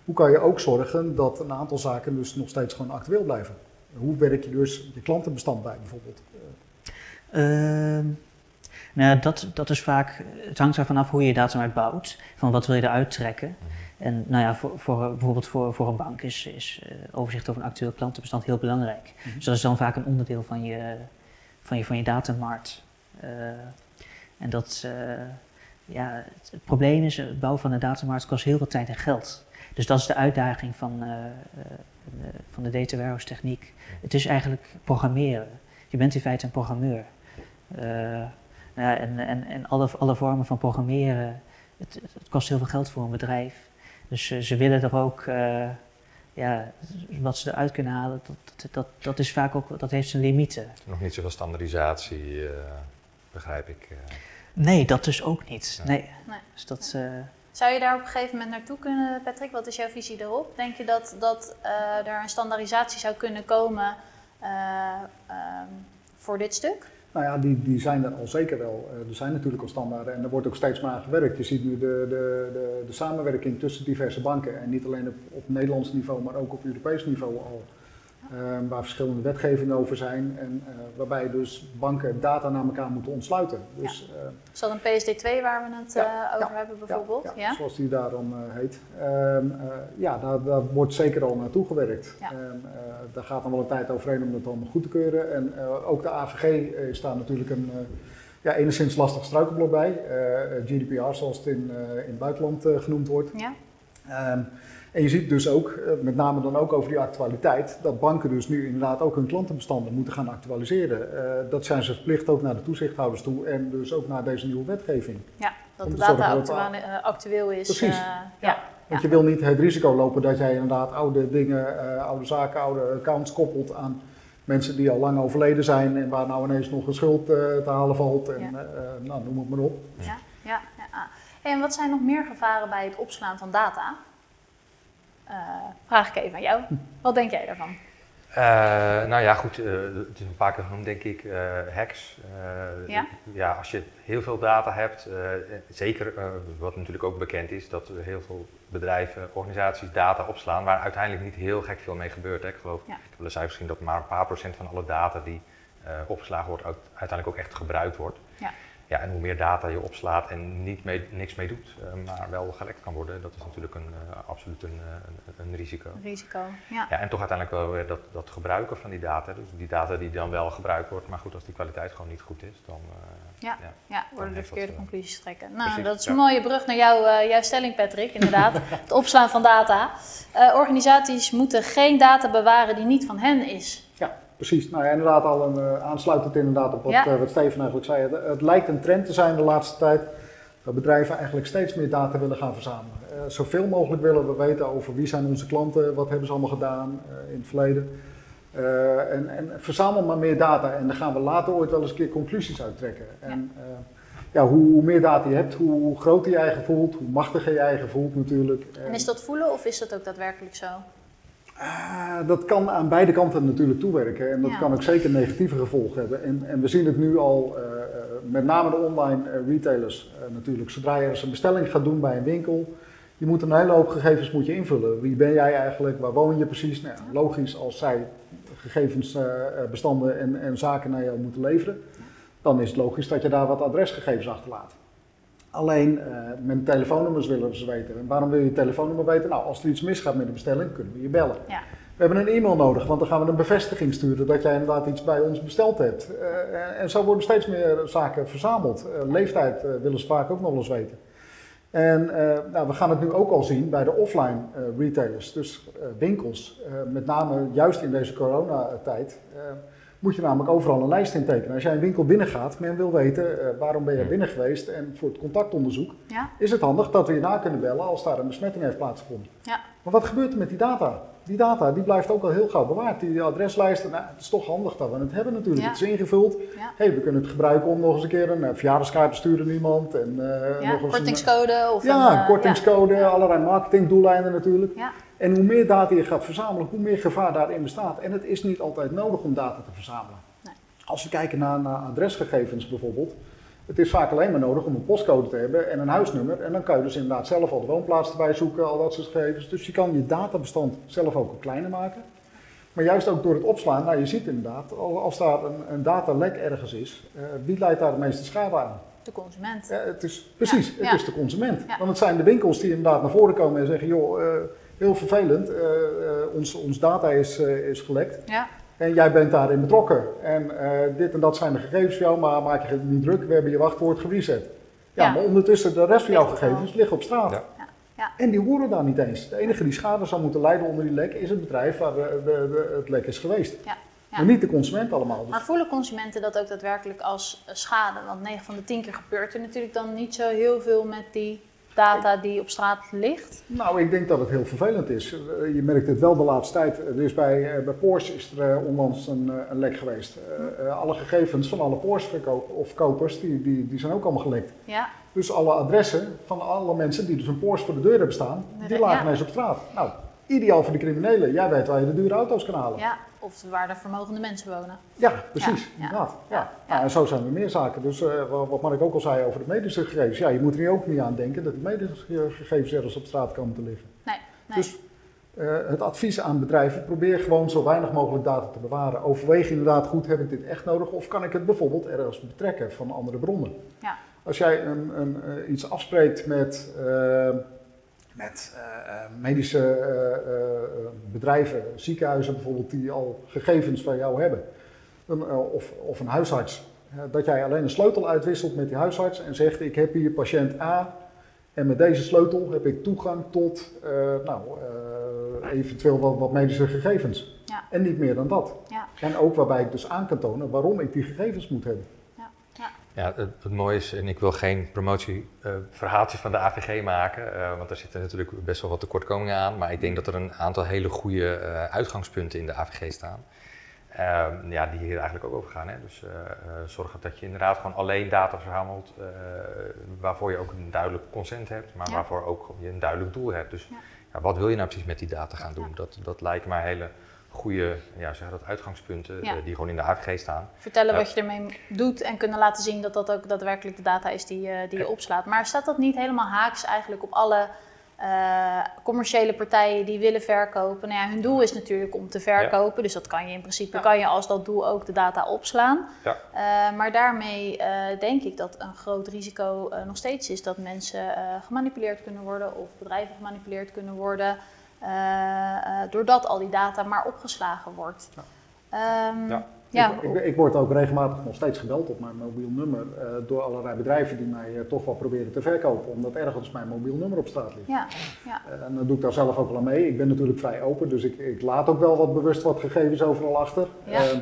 hoe kan je ook zorgen dat een aantal zaken dus nog steeds gewoon actueel blijven? Hoe werk je dus je klantenbestand bij bijvoorbeeld? Ehm, nou, dat, dat is vaak, het hangt ervan af hoe je je datamarkt bouwt. Van wat wil je eruit trekken. En nou ja, voor, voor, bijvoorbeeld voor, voor een bank is, is eh, overzicht over een actueel klantenbestand heel belangrijk. Mhm. Dus dat is dan vaak een onderdeel van je, van je, van je datamarkt. Eh, en dat, eh, ja, het, het probleem is, het bouwen van een datamarkt kost heel veel tijd en geld. Dus dat is de uitdaging van, de, van de data warehouse techniek. Het is eigenlijk programmeren. Je bent in feite een programmeur. Nou ja, en en, en alle, alle vormen van programmeren, het, het kost heel veel geld voor een bedrijf. Dus eh, ze willen er ook, eh, ja, wat ze eruit kunnen halen, dat, dat, dat, dat is vaak ook, dat heeft zijn limieten. Nog niet zoveel standaardisatie, eh, begrijp ik. eh. Nee, dat dus ook niet. Ja. Nee. Nee. Dus dat, eh, Zou je daar op een gegeven moment naartoe kunnen, Patrick? Wat is jouw visie daarop? Denk je dat, dat eh, er een standaardisatie zou kunnen komen eh, ehm, voor dit stuk? Nou ja, die, die zijn er al zeker wel. Uh, er zijn natuurlijk al standaarden en er wordt ook steeds maar aan gewerkt. Je ziet nu de, de, de, de samenwerking tussen diverse banken. En niet alleen op, op Nederlands niveau, maar ook op Europees niveau al. Uh, waar verschillende wetgevingen over zijn. En uh, waarbij dus banken data naar elkaar moeten ontsluiten. Dus, ja. Is dat een PSD2 waar we het ja, over hebben bijvoorbeeld? Ja, zoals die daar dan heet. Ehm, ja, daar, daar, wordt zeker al naartoe gewerkt. Ehm, daar gaat dan wel een tijd overheen om dat allemaal goed te keuren. En ook de AVG is daar natuurlijk een ja, enigszins lastig struikelblok bij. GDPR zoals het in, in het buitenland genoemd wordt. Ja. Um, en je ziet dus ook, eh, met name dan ook over die actualiteit, dat banken dus nu inderdaad ook hun klantenbestanden moeten gaan actualiseren. Uh, dat zijn ze verplicht ook naar de toezichthouders toe en dus ook naar deze nieuwe wetgeving. Ja, dat de data actueel, uh, actueel is. Precies. ja. Want je wil niet het risico lopen dat jij inderdaad oude dingen, oude zaken, oude accounts koppelt aan mensen die al lang overleden zijn en waar nou ineens nog een schuld te halen valt. En, nou, noem het maar op. Ja, ja, ja. En wat zijn nog meer gevaren bij het opslaan van data? Uh, vraag ik even aan jou. Wat denk jij daarvan? Uh, nou ja, goed, uh, het is een paar keer genoemd, denk ik, hacks. Ja? ja? als je heel veel data hebt, zeker wat natuurlijk ook bekend is, dat heel veel bedrijven, organisaties data opslaan waar uiteindelijk niet heel gek veel mee gebeurt. Hè. Ik geloof, ja. ik heb de cijfers gezien dat maar een paar procent van alle data die opgeslagen wordt, uiteindelijk ook echt gebruikt wordt. Ja. Ja, en hoe meer data je opslaat en niet mee, niks mee doet, uh, maar wel gelekt kan worden, dat is natuurlijk een, uh, absoluut een, een, een, risico. Risico, ja. ja. En toch uiteindelijk wel weer dat, dat gebruiken van die data, dus die data die dan wel gebruikt wordt, maar goed, als die kwaliteit gewoon niet goed is, dan... ja, ja, ja, worden de verkeerde conclusies trekken. Nou, precies, dat is een mooie brug naar jou, jouw stelling, Patrick, inderdaad. het opslaan van data. organisaties moeten geen data bewaren die niet van hen is. Precies, nou ja, inderdaad al een, uh, aansluitend inderdaad op wat, ja. uh, wat Steven eigenlijk zei. Het, het, lijkt een trend te zijn de laatste tijd dat bedrijven eigenlijk steeds meer data willen gaan verzamelen. Uh, zoveel mogelijk willen we weten over wie zijn onze klanten, wat hebben ze allemaal gedaan in het verleden. en, en, verzamel maar meer data en dan gaan we later ooit wel eens een keer conclusies uittrekken. En, ja. ja hoe, hoe, meer data je hebt, hoe, hoe groter je eigen voelt, hoe machtiger je eigen voelt natuurlijk. En is dat voelen of is dat ook daadwerkelijk zo? Uh, dat kan aan beide kanten natuurlijk toewerken en dat ja. kan ook zeker negatieve gevolgen hebben. En, en we zien het nu al, uh, met name de online retailers natuurlijk. Zodra je eens een bestelling gaat doen bij een winkel, je moet een hele hoop gegevens moet je invullen. Wie ben jij eigenlijk, waar woon je precies? Nou, logisch als zij gegevensbestanden en, en zaken naar jou moeten leveren, dan is het logisch dat je daar wat adresgegevens achterlaat. Alleen uh, met telefoonnummers willen ze weten. En waarom wil je je telefoonnummer weten? Nou, als er iets misgaat met de bestelling, kunnen we je bellen. Ja. We hebben een e-mail nodig, want dan gaan we een bevestiging sturen dat jij inderdaad iets bij ons besteld hebt. Uh, en zo worden steeds meer zaken verzameld. Uh, leeftijd willen ze vaak ook nog wel eens weten. En nou, we gaan het nu ook al zien bij de offline retailers, dus winkels. met name juist in deze coronatijd moet je namelijk overal een lijst intekenen. Als jij een winkel binnengaat, men wil weten uh, waarom ben je binnen geweest en voor het contactonderzoek ja. is het handig dat we je na kunnen bellen als daar een besmetting heeft plaatsgevonden. Ja. Maar wat gebeurt er met die data? Die data die blijft ook al heel gauw bewaard. Die adreslijsten, nou, het is toch handig dat we het hebben natuurlijk. Ja. Het is ingevuld. Hey, we kunnen het gebruiken om nog eens een keer een uh, verjaardagskaart te sturen naar iemand. En, uh, nog eens kortingscode. Of ja, een, kortingscode, allerlei marketingdoeleinden natuurlijk. En hoe meer data je gaat verzamelen, hoe meer gevaar daarin bestaat. En het is niet altijd nodig om data te verzamelen. Nee. Als we kijken naar, naar, adresgegevens bijvoorbeeld, het is vaak alleen maar nodig om een postcode te hebben en een huisnummer. En dan kan je dus inderdaad zelf al de woonplaats erbij zoeken, al dat soort gegevens. Dus je kan je databestand zelf ook kleiner maken. Maar juist ook door het opslaan, nou je ziet inderdaad, als daar een, een datalek ergens is, uh, wie leidt daar de meeste schade aan? De consument. Ja, het is, precies, ja. het ja. is de consument. Want het zijn de winkels die inderdaad naar voren komen en zeggen, joh, uh, heel vervelend. Uh, ons, ons data is, uh, is gelekt. Ja. En jij bent daarin betrokken. En dit en dat zijn de gegevens van jou, maar maak je niet druk. We hebben je wachtwoord gereset. Ja, ja. maar ondertussen de rest van jouw gegevens liggen op straat. Ja. Ja. En die horen daar niet eens. De enige die schade zou moeten lijden onder die lek is het bedrijf waar de, de, de, het lek is geweest. Ja. Ja. Maar niet de consument allemaal. Dus. Maar voelen consumenten dat ook daadwerkelijk als schade? Want 9 van de 10 keer gebeurt er natuurlijk dan niet zo heel veel met die data die op straat ligt? Nou, ik denk dat het heel vervelend is. Eh, je merkt het wel de laatste tijd. Dus bij, eh, bij Porsche is er uh, onlangs een, een, lek geweest. Uh, alle gegevens van alle Porsche-verkopers of kopers, die, die, die zijn ook allemaal gelekt. Ja. Dus alle adressen van alle mensen die dus een Porsche voor de deur hebben staan, die lagen ja. ineens op straat. Nou, ideaal voor de criminelen. Jij weet waar je de dure auto's kan halen. Ja, of waar de vermogende mensen wonen. Ja, precies. Ja, ja. Ja. Nou, en zo zijn er meer zaken. Dus eh, wat Mark ook al zei over de medische gegevens. Ja, je moet er nu ook niet aan denken dat die medische gegevens ergens op straat komen te liggen. Nee, nee. Dus eh, het advies aan bedrijven, probeer gewoon zo weinig mogelijk data te bewaren. Overweeg inderdaad goed, heb ik dit echt nodig of kan ik het bijvoorbeeld ergens betrekken van andere bronnen? Ja. Als jij een, een, eh, iets afspreekt met, met eh, eh, medische eh, bedrijven, ziekenhuizen bijvoorbeeld, die al gegevens van jou hebben, of, of een huisarts, dat jij alleen een sleutel uitwisselt met die huisarts en zegt: Ik heb hier patiënt A. En met deze sleutel heb ik toegang tot nou, eventueel wat, wat medische gegevens. Ja. En niet meer dan dat. Ja. En ook waarbij ik dus aan kan tonen waarom ik die gegevens moet hebben. Ja, het, het mooie is, en ik wil geen promotieverhaaltje van de AVG maken, eh, want daar zitten natuurlijk best wel wat tekortkomingen aan. Maar ik denk dat er een aantal hele goede eh, uitgangspunten in de AVG staan. Ehm, ja, die hier eigenlijk ook over gaan. Hè? Dus eh, eh, zorgen dat je inderdaad gewoon alleen data verzamelt eh, waarvoor je ook een duidelijk consent hebt, maar Ja. waarvoor ook je een duidelijk doel hebt. Dus Ja. ja, wat wil je nou precies met die data gaan doen? Dat, dat lijken mij hele goede ja, zeg dat uitgangspunten Ja. eh, die gewoon in de AVG staan. Vertellen Ja. wat je ermee doet en kunnen laten zien dat dat ook daadwerkelijk de data is die, eh, die je opslaat. Maar staat dat niet helemaal haaks eigenlijk op alle eh, commerciële partijen die willen verkopen? Nou ja, hun doel is natuurlijk om te verkopen, dus dat kan je in principe, Ja. kan je als dat doel ook de data opslaan. Ja. Eh, maar daarmee eh, denk ik dat een groot risico eh, nog steeds is dat mensen eh, gemanipuleerd kunnen worden of bedrijven gemanipuleerd kunnen worden. Eh, eh, doordat al die data maar opgeslagen wordt. Ja. Ehm, Ja. ja. Ik, ik, ik word ook regelmatig nog steeds gebeld op mijn mobiel nummer eh, door allerlei bedrijven die mij toch wel proberen te verkopen, omdat ergens mijn mobiel nummer op straat ligt. Ja, ja, En dan doe ik daar zelf ook wel aan mee. Ik ben natuurlijk vrij open, dus ik, ik laat ook wel wat bewust wat gegevens overal achter. Ja. Eh,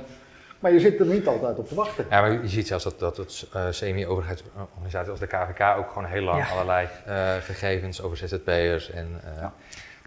maar je zit er niet altijd op te wachten. Ja, maar je ziet zelfs dat, dat het eh, semi-overheidsorganisaties als de KVK ook gewoon heel lang Ja. allerlei eh, gegevens over ZZP'ers en... eh, Ja.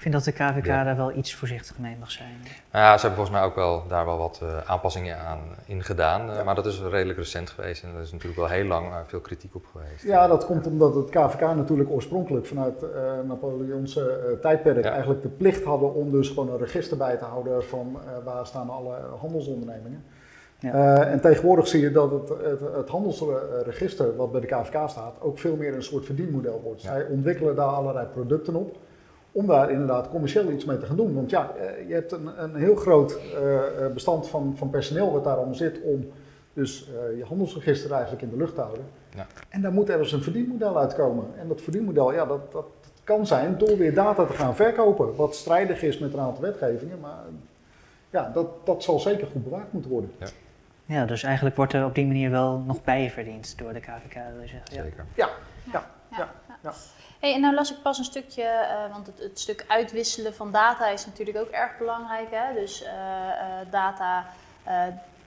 Ik vind dat de KVK Ja. daar wel iets voorzichtig mee mag zijn. nou ja, ze hebben volgens mij ook wel daar wel wat eh, aanpassingen aan in gedaan. eh, Ja. Maar dat is redelijk recent geweest en er is natuurlijk wel heel lang eh, veel kritiek op geweest. Ja, dat komt omdat het KVK natuurlijk oorspronkelijk vanuit eh Napoleonse eh, tijdperk Ja. eigenlijk de plicht hadden om dus gewoon een register bij te houden van eh, waar staan alle handelsondernemingen. Ja. Eh, en tegenwoordig zie je dat het, het, het handelsregister wat bij de KVK staat ook veel meer een soort verdienmodel wordt. Ja. Zij ontwikkelen daar allerlei producten op om daar inderdaad commercieel iets mee te gaan doen. Want ja, eh, je hebt een, een heel groot eh, eh, bestand van, van personeel wat daarom zit om dus eh, je handelsregister eigenlijk in de lucht te houden. Ja. En daar moet ergens een verdienmodel uitkomen. En dat verdienmodel, ja, dat, dat kan zijn door weer data te gaan verkopen. Wat strijdig is met een aantal wetgevingen, maar ja, dat, dat zal zeker goed bewaakt moeten worden. Ja, dus eigenlijk wordt er op die manier wel nog bijverdiend door de KVK, wil je zeggen. Ja. Zeker. Ja, ja, ja, ja. En nou las ik pas een stukje, eh, want het, het stuk uitwisselen van data is natuurlijk ook erg belangrijk. Hè? Dus eh, eh, data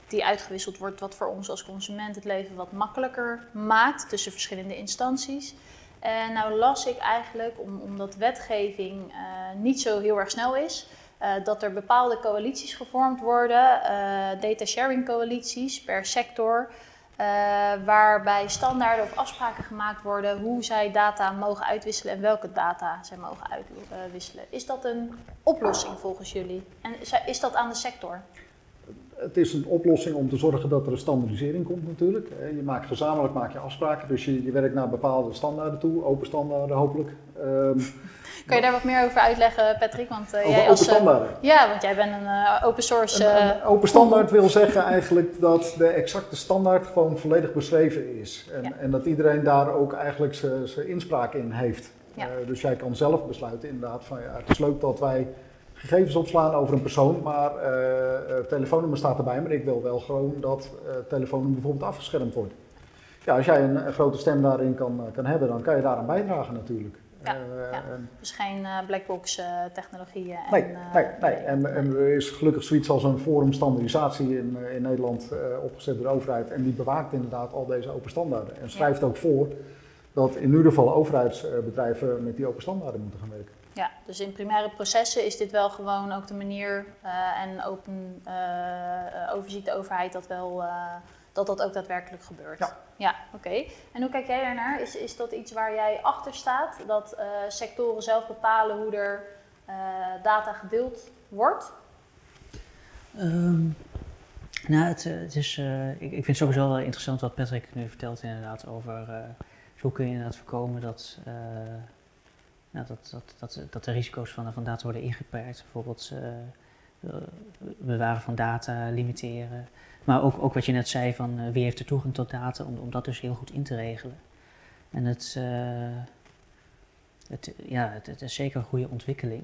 die uitgewisseld wordt, wat voor ons als consument het leven wat makkelijker maakt tussen verschillende instanties. En nou las ik eigenlijk, om, omdat wetgeving niet zo heel erg snel is, dat er bepaalde coalities gevormd worden, data sharing coalities per sector. Eh, waarbij standaarden of afspraken gemaakt worden hoe zij data mogen uitwisselen en welke data zij mogen uitwisselen. Is dat een oplossing volgens jullie? En is- dat aan de sector? Het is een oplossing om te zorgen dat er een standaardisering komt natuurlijk. Eh, Je maakt gezamenlijk maak je afspraken, dus je, je werkt naar bepaalde standaarden toe, open standaarden hopelijk. Ehm, Kan je daar wat meer over uitleggen, Patrick? Want, eh, over jij open als, eh, standaarden. ja, want jij bent een eh, open source. Een, een open standaard wil zeggen eigenlijk dat de exacte standaard gewoon volledig beschreven is. En, Ja. en dat iedereen daar ook eigenlijk zijn inspraak in heeft. Ja. Dus jij kan zelf besluiten inderdaad van ja, het is leuk dat wij gegevens opslaan over een persoon, maar eh, telefoonnummer staat erbij, maar ik wil wel gewoon dat telefoonnummer bijvoorbeeld afgeschermd wordt. Ja, als jij een, grote stem daarin kan, kan hebben, dan kan je daaraan bijdragen natuurlijk. Ja, Eh, ja. en- dus geen eh, blackbox eh, technologieën. En, Nee, eh, nee, nee. En, en er is gelukkig zoiets als een forum standaardisatie in, eh, in Nederland eh, opgezet door de overheid. En die bewaakt inderdaad al deze open standaarden. En schrijft ook voor dat in ieder geval overheidsbedrijven met die open standaarden moeten gaan werken. Ja, dus in primaire processen is dit wel gewoon ook de manier eh, en open eh, eh, overziet de overheid dat wel eh, dat dat ook daadwerkelijk gebeurt. Ja. Ja, oké. En hoe kijk jij daarnaar? Is, is dat iets waar jij achter staat? Dat eh, sectoren zelf bepalen hoe er eh, data gedeeld wordt? Ehm, nou, het, eh, het is, eh, ik, ik vind het sowieso wel interessant wat Patrick nu vertelt inderdaad over uh, hoe kun je inderdaad voorkomen dat, uh, nou, dat, dat, dat, dat de risico's van, van data worden ingeperkt. Bijvoorbeeld bewaren van data, limiteren. Maar ook, ook wat je net zei van wie heeft er toegang tot data, om, om dat dus heel goed in te regelen. En het, het, ja, het, het, is zeker een goede ontwikkeling.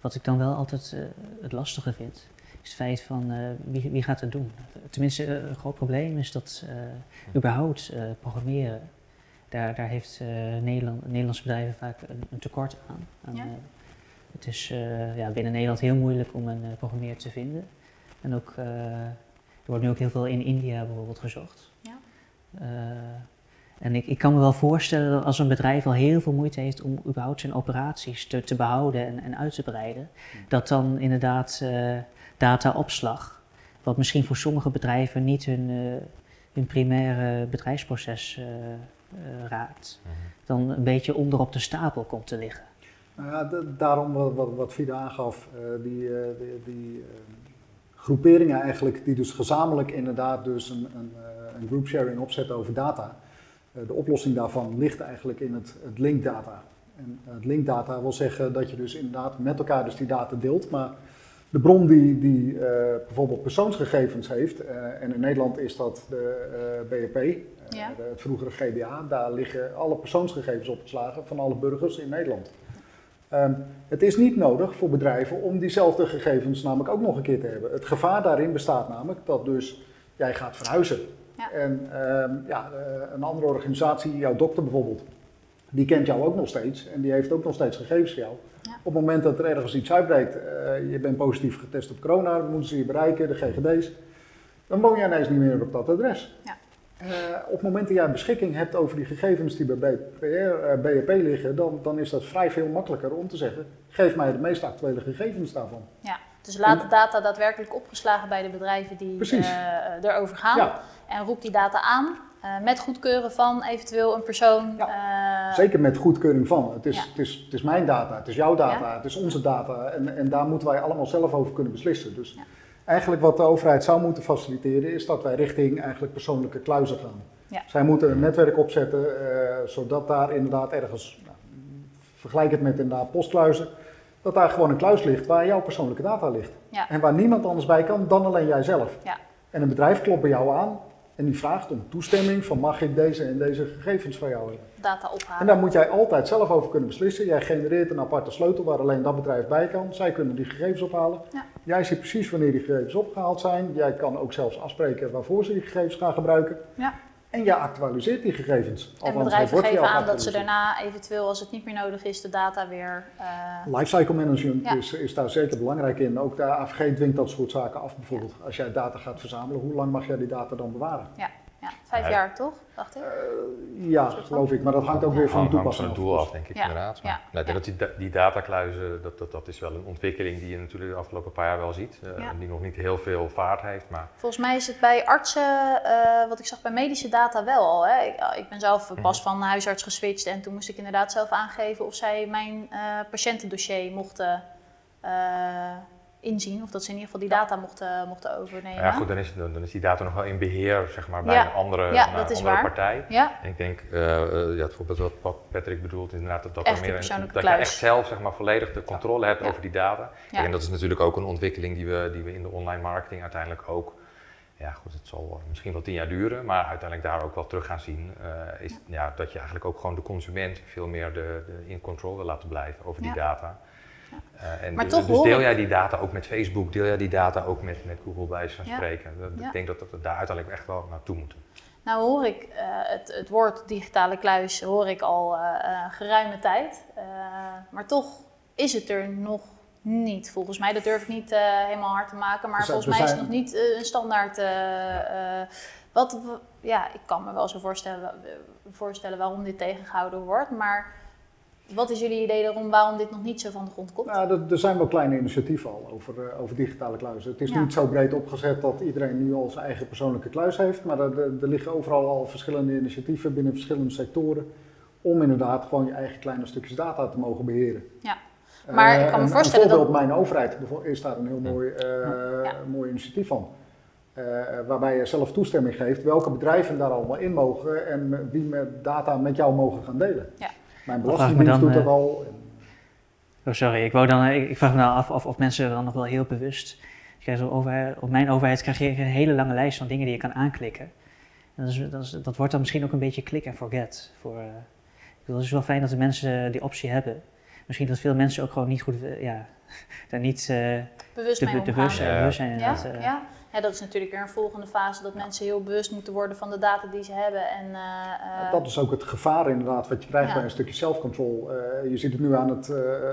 Wat ik dan wel altijd het lastige vind, is het feit van uh, wie, wie, gaat het doen. Tenminste, uh, een groot probleem is dat uh, überhaupt programmeren, daar, daar heeft Nederland, Nederlandse bedrijven vaak een, een tekort aan. aan Ja. het is ja, binnen Nederland heel moeilijk om een programmeer te vinden. En ook, er wordt nu ook heel veel in India bijvoorbeeld gezocht. Ja. en ik, ik kan me wel voorstellen dat als een bedrijf al heel veel moeite heeft om überhaupt zijn operaties te, te behouden en, en uit te breiden, dat dan inderdaad dataopslag, wat misschien voor sommige bedrijven niet hun, uh, hun primaire bedrijfsproces uh, uh, raakt, Mhm. dan een beetje onderop de stapel komt te liggen. Nou ja, daarom wat, wat, wat Vida aangaf, eh, die, eh, die, die eh, groeperingen eigenlijk, die dus gezamenlijk inderdaad dus een, een, eh, een group sharing opzetten over data. Eh, de oplossing daarvan ligt eigenlijk in het, het linkdata. En het linkdata wil zeggen dat je dus inderdaad met elkaar dus die data deelt, maar de bron die, die eh, bijvoorbeeld persoonsgegevens heeft, eh, en in Nederland is dat de eh, BEP, eh, Ja. het vroegere GBA, daar liggen alle persoonsgegevens opgeslagen van alle burgers in Nederland. Ehm, het is niet nodig voor bedrijven om diezelfde gegevens namelijk ook nog een keer te hebben. Het gevaar daarin bestaat namelijk dat dus jij gaat verhuizen. Ja. En ehm, ja, eh, een andere organisatie, jouw dokter bijvoorbeeld, die kent jou ook nog steeds en die heeft ook nog steeds gegevens van jou. Ja. Op het moment dat er ergens iets uitbreekt, eh, je bent positief getest op corona, dan moeten ze je bereiken, de GGD's, dan woon jij ineens niet meer op dat adres. Ja. Eh, op het moment dat jij beschikking hebt over die gegevens die bij BPR, eh, liggen, dan, dan is dat vrij veel makkelijker om te zeggen, geef mij de meest actuele gegevens daarvan. Ja, dus laat de data daadwerkelijk opgeslagen bij de bedrijven die eh, erover gaan. Ja, En roep die data aan met goedkeuren van eventueel een persoon. eh, zeker met goedkeuring van. Het is, Ja. het, is, het is mijn data, het is jouw data, Ja. het is onze data en, en daar moeten wij allemaal zelf over kunnen beslissen. Dus Ja. Eigenlijk wat de overheid zou moeten faciliteren is dat wij richting eigenlijk persoonlijke kluizen gaan. Ja. Zij moeten een netwerk opzetten eh, zodat daar inderdaad ergens, nou, vergelijk het met inderdaad postkluizen, dat daar gewoon een kluis ligt waar jouw persoonlijke data ligt. Ja. En waar niemand anders bij kan dan alleen jijzelf. Ja. En een bedrijf klopt bij jou aan en die vraagt om toestemming van mag ik deze en deze gegevens van jou hebben. data En ophalen. daar moet jij altijd zelf over kunnen beslissen. Jij genereert een aparte sleutel waar alleen dat bedrijf bij kan. Zij kunnen die gegevens ophalen. Ja. Jij ziet precies wanneer die gegevens opgehaald zijn. Jij kan ook zelfs afspreken waarvoor ze die gegevens gaan gebruiken. Ja. En jij actualiseert die gegevens. En bedrijven geven aan dat ze daarna eventueel, als het niet meer nodig is, de data weer. eh, Lifecycle management Ja. is, is daar zeker belangrijk in. Ook de AVG dwingt dat soort zaken af. Bijvoorbeeld als jij data gaat verzamelen, hoe lang mag jij die data dan bewaren? ja, vijf Ja. jaar toch? Dacht ik. Ja, geloof ik. Maar dat hangt ook weer van de toepassing van het doel af, denk ik Ja, inderdaad. Maar, ja, nou, ik denk dat die, die datakluizen, dat, dat, dat is wel een ontwikkeling die je natuurlijk de afgelopen paar jaar wel ziet. eh, Ja. Die nog niet heel veel vaart heeft, maar Volgens mij is het bij artsen, eh, wat ik zag bij medische data wel al. Hè. Ik, ik ben zelf pas van huisarts geswitcht en toen moest ik inderdaad zelf aangeven of zij mijn eh, patiëntendossier mochten eh, inzien. Of dat ze in ieder geval die data mochten, mochten overnemen. ja, goed, dan is, dan, is die data nog wel in beheer zeg maar, bij Ja. een andere, Ja, een andere waar. partij. Ja, En ik denk, eh, ja, het voorbeeld wat- Patrick bedoelt, inderdaad, dat, dat, Echt er meer een- dat je echt zelf zeg maar, volledig de controle hebt over die data. Ja. En dat is natuurlijk ook een ontwikkeling die we, die we in de online marketing uiteindelijk ook, ja goed, het zal misschien wel tien jaar duren, maar uiteindelijk daar ook wel terug gaan zien, eh, is ja. dat je eigenlijk ook gewoon de consument veel meer de, de in control wil laten blijven over die Ja. data. Eh, en Maar dus, toch dus deel jij die data ook met Facebook, deel jij die data ook met, met Google bij wijze van Ja. spreken. Dat- Ja. Ik denk dat dat we daar uiteindelijk echt wel naartoe moeten. nou hoor ik eh, het, het woord digitale kluis hoor ik al eh, eh, geruime tijd. Eh, maar toch is het er nog niet. Volgens mij, dat durf ik niet eh, helemaal hard te maken. Maar zijn- volgens mij is het nog niet een standaard. eh, eh, wat, ja, ik kan me wel zo voorstellen, voorstellen waarom dit tegengehouden wordt. Maar wat is jullie idee erom waarom dit nog niet zo van de grond komt? Nou, er, er zijn wel kleine initiatieven al over, eh, over digitale kluizen. Het is Ja. niet zo breed opgezet dat iedereen nu al zijn eigen persoonlijke kluis heeft, maar er, er- er liggen overal al verschillende initiatieven binnen verschillende sectoren om inderdaad gewoon je eigen kleine stukjes data te mogen beheren. Maar ik kan me een- voorstellen dat- voorbeeld, mijn overheid is daar een heel mooi, eh, Ja. mooi initiatief van. Eh, waarbij je zelf toestemming geeft welke bedrijven daar allemaal in mogen en wie met data met jou mogen gaan delen. Ja. Mijn belastingdienst dan, doet dat eh, al. Oh, sorry, ik, wou dan, ik, ik vraag me nou af of, of mensen dan nog wel heel bewust. Zo over, op mijn overheid krijg je een hele lange lijst van dingen die je kan aanklikken. En dat, is, dat, is- dat wordt dan misschien ook een beetje click and forget. Voor, eh, ik bedoel, het is wel fijn dat de mensen die optie hebben. Misschien dat veel mensen ook gewoon niet goed, eh, ja, daar niet eh, Bewust de, de. Ja. bewust zijn eh. ja. Dat is natuurlijk weer een volgende fase dat mensen heel bewust moeten worden van de data die ze hebben. En, eh, eh, Dat is ook het gevaar inderdaad wat je krijgt Ja. bij een stukje self-control. Eh, je ziet het nu aan het,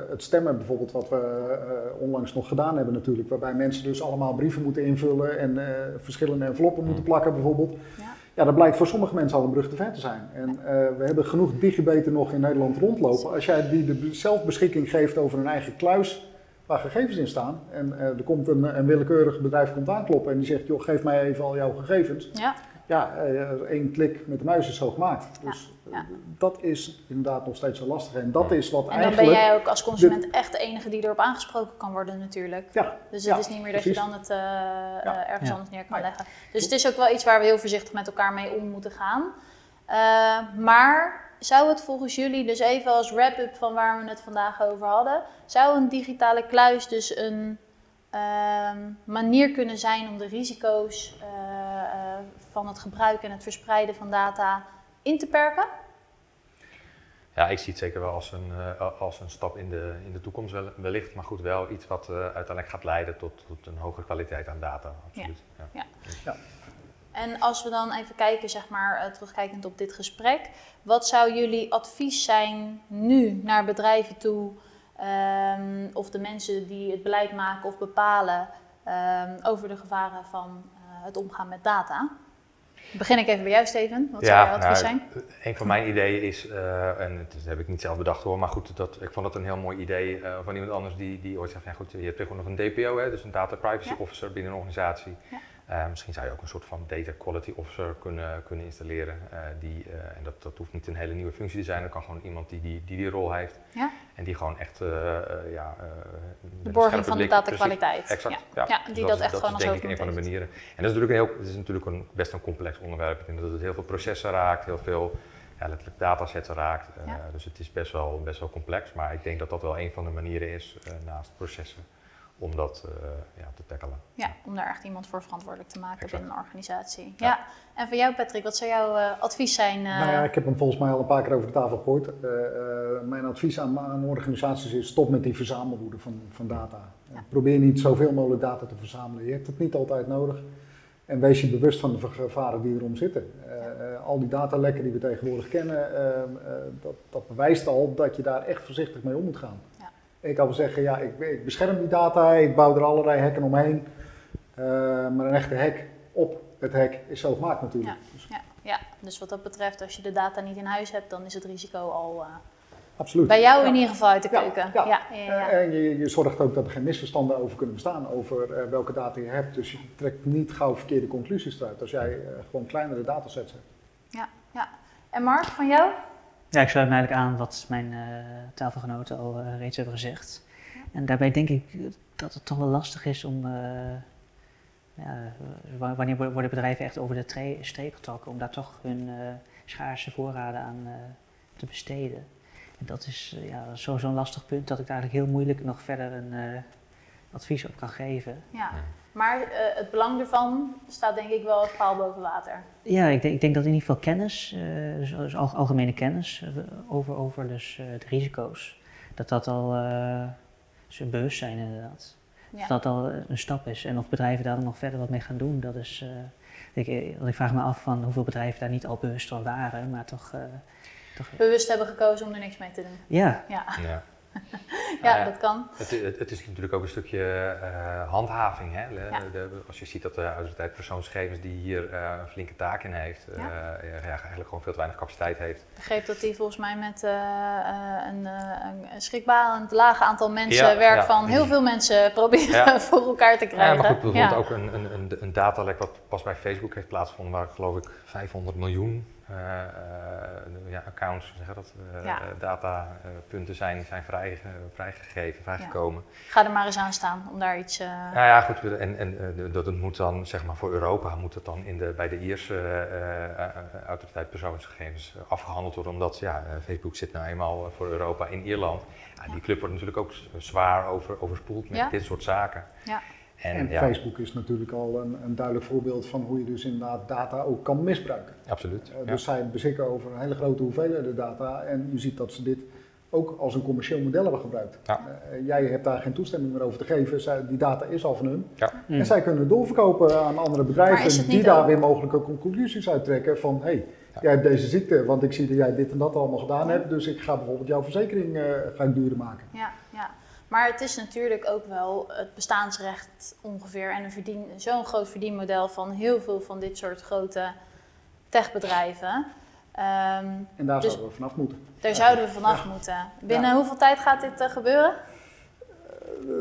het stemmen bijvoorbeeld, wat we onlangs nog gedaan hebben natuurlijk. Waarbij mensen dus allemaal brieven moeten invullen en verschillende enveloppen moeten plakken bijvoorbeeld. Ja. Ja, dat blijkt voor sommige mensen al een brug te ver te zijn. En we hebben genoeg digibeten nog in Nederland rondlopen. Als jij die de zelfbeschikking geeft over een eigen kluis waar gegevens in staan. En eh, er komt een, een willekeurig bedrijf komt aankloppen en die zegt, joh, geef mij even al jouw gegevens. ja, Ja, eh, één klik met de muis is zo gemaakt. Dus ja. eh, dat is inderdaad nog steeds zo lastig. En dat is wat en dan eigenlijk... ben jij ook als consument echt de enige die erop aangesproken kan worden natuurlijk. Ja, Dus het Ja, is niet meer dat je dan het ergens Ja. anders neer kan leggen. Dus het is ook wel iets waar we heel voorzichtig met elkaar mee om moeten gaan. Eh, maar zou het volgens jullie, dus even als wrap-up van waar we het vandaag over hadden, zou een digitale kluis dus een ehm, manier kunnen zijn om de risico's eh, eh, van het gebruik en het verspreiden van data in te perken? Ja, ik zie het zeker wel als een, eh, als een stap in de, in de toekomst wel- wellicht, maar goed, wel iets wat eh, uiteindelijk gaat leiden tot, tot een hogere kwaliteit aan data, absoluut. Ja. En als we dan even kijken, zeg maar, eh, terugkijkend op dit gesprek, wat zou jullie advies zijn nu naar bedrijven toe, ehm, of de mensen die het beleid maken of bepalen, ehm, over de gevaren van eh, het omgaan met data? Begin ik even bij jou, Steven. Wat zou jouw advies nou, zijn? Een van mijn ideeën is, eh, en dat heb ik niet zelf bedacht hoor, maar goed, dat, ik vond het een heel mooi idee van iemand anders die, die ooit zegt, ja, goed, je hebt tegenwoordig nog een DPO, hè, dus een Data Privacy Ja. Officer binnen een organisatie. Ja. Eh, misschien zou je ook een soort van Data Quality Officer kunnen, kunnen installeren. eh, die, eh, en dat, dat hoeft niet een hele nieuwe functie te zijn, dat kan gewoon iemand die die, die, die rol heeft. Ja. En die gewoon echt, ja... De borging van de blik- datakwaliteit. Precies, Exact, Ja. ja. Ja, Dus die dat echt gewoon is als denk ik een van de manieren. En dat is natuurlijk, een heel, het is natuurlijk een, best een complex onderwerp. Ik denk dat het heel veel processen raakt, heel veel ja, letterlijk datasets raakt. Dus het is best wel, best wel complex. Maar ik denk dat dat wel een van de manieren is, naast processen, om dat eh, ja, te tackelen. Ja, om daar echt iemand voor verantwoordelijk te maken Exact. binnen een organisatie. Ja. Ja. En voor jou, Patrick, wat zou jouw eh, advies zijn? eh, Nou ja, ik heb hem volgens mij al een paar keer over de tafel gegooid. Eh, eh, mijn advies aan, aan organisaties is stop met die verzamelwoede van, van data. Ja. Probeer niet zoveel mogelijk data te verzamelen. Je hebt het niet altijd nodig. En wees je bewust van de gevaren die erom zitten. Eh, eh, al die datalekken die we tegenwoordig kennen, eh, eh, dat, dat bewijst al dat je daar echt voorzichtig mee om moet gaan. Ja. Ik kan wel zeggen, ja, ik, ik bescherm die data, ik bouw er allerlei hekken omheen. Eh, maar een echte hek op het hek is zo gemaakt natuurlijk. Dus ja, ja, dus wat dat betreft, als je de data niet in huis hebt, dan is het risico al eh, absoluut. bij jou Ja. in ieder geval uit de Ja, keuken. ja. ja, ja, ja. Eh, En je, je zorgt ook dat er geen misverstanden over kunnen bestaan over welke data je hebt. Dus je trekt niet gauw verkeerde conclusies eruit als jij gewoon kleinere datasets hebt. ja, ja. En Mark, van jou? Ja, ik sluit me eigenlijk aan wat mijn eh, tafelgenoten al eh, reeds hebben gezegd. En daarbij denk ik dat het toch wel lastig is om, eh, ja, wa- wanneer wo- worden bedrijven echt over de tre- streep getrokken, om daar toch hun eh, schaarse voorraden aan eh, te besteden. En dat is eh, ja, zo- zo'n lastig punt dat ik daar eigenlijk heel moeilijk nog verder een eh, advies op kan geven. Ja. Maar eh, het belang ervan staat denk ik wel paal boven water. Ja, ik denk, ik denk dat in ieder geval kennis, eh, dus- dus al- algemene kennis eh, over, over dus, eh, de risico's, dat dat al eh dus een bewustzijn inderdaad. Ja. Dat dat al een stap is. En of bedrijven daar dan nog verder wat mee gaan doen, dat is. eh, ik, ik vraag me af van hoeveel bedrijven daar niet al bewust van waren, maar toch. eh, toch Bewust hebben gekozen om er niks mee te doen. ja, Ja, Ja. ja, ja. dat kan. Het, het, het is natuurlijk ook een stukje eh, handhaving. Hè? De- Ja. de- als je ziet dat de autoriteit persoonsgegevens die hier eh, een flinke taak in heeft, eh, Ja. ja, eigenlijk gewoon veel te weinig capaciteit heeft. Ik begreep dat hij volgens mij met eh, eh, een, eh, een schrikbarend laag aantal mensen Ja, werk ja. van heel veel mensen proberen Ja. voor elkaar te Ja, krijgen. maar goed, bijvoorbeeld Ja. ook een, een, een een, datalek wat pas bij Facebook heeft plaatsgevonden, waar geloof ik 500 miljoen ja, accounts, zeg dat, Ja. datapunten zijn, zijn vrij, vrijgegeven, vrijgekomen. Ga er maar eens aan staan om daar iets... eh, Nou ja, goed, en, en eh, dat het moet dan, zeg maar voor Europa, moet het dan in de, bij de Ierse eh, eh, autoriteit persoonsgegevens eh, afgehandeld worden, omdat ja, eh, Facebook zit nou eenmaal eh, voor Europa in Ierland. Ja, die club wordt natuurlijk ook zwaar over, overspoeld met dit soort zaken. Ja. En, En ja, Facebook is natuurlijk al een, een duidelijk voorbeeld van hoe je dus inderdaad data ook kan misbruiken. absoluut. Eh, ja. Dus zij beschikken over een hele grote hoeveelheden data en je ziet dat ze dit ook als een commercieel model hebben gebruikt. Ja. Eh, jij hebt daar geen toestemming meer over te geven, zij, die data is al van hun. Ja. Mm. En zij kunnen het doorverkopen aan andere bedrijven die daar ook- weer mogelijke conclusies uit trekken van hé, hey, Ja. jij hebt deze ziekte, want ik zie dat jij dit en dat allemaal gedaan hebt, dus ik ga bijvoorbeeld jouw verzekering eh, ga ik duurder maken. Ja, ja. Maar het is natuurlijk ook wel het bestaansrecht ongeveer en een verdien, zo'n groot verdienmodel van heel veel van dit soort grote techbedrijven. Ehm, En daar Dus- zouden we vanaf moeten. daar zouden we vanaf moeten. Binnen hoeveel tijd gaat dit eh, gebeuren?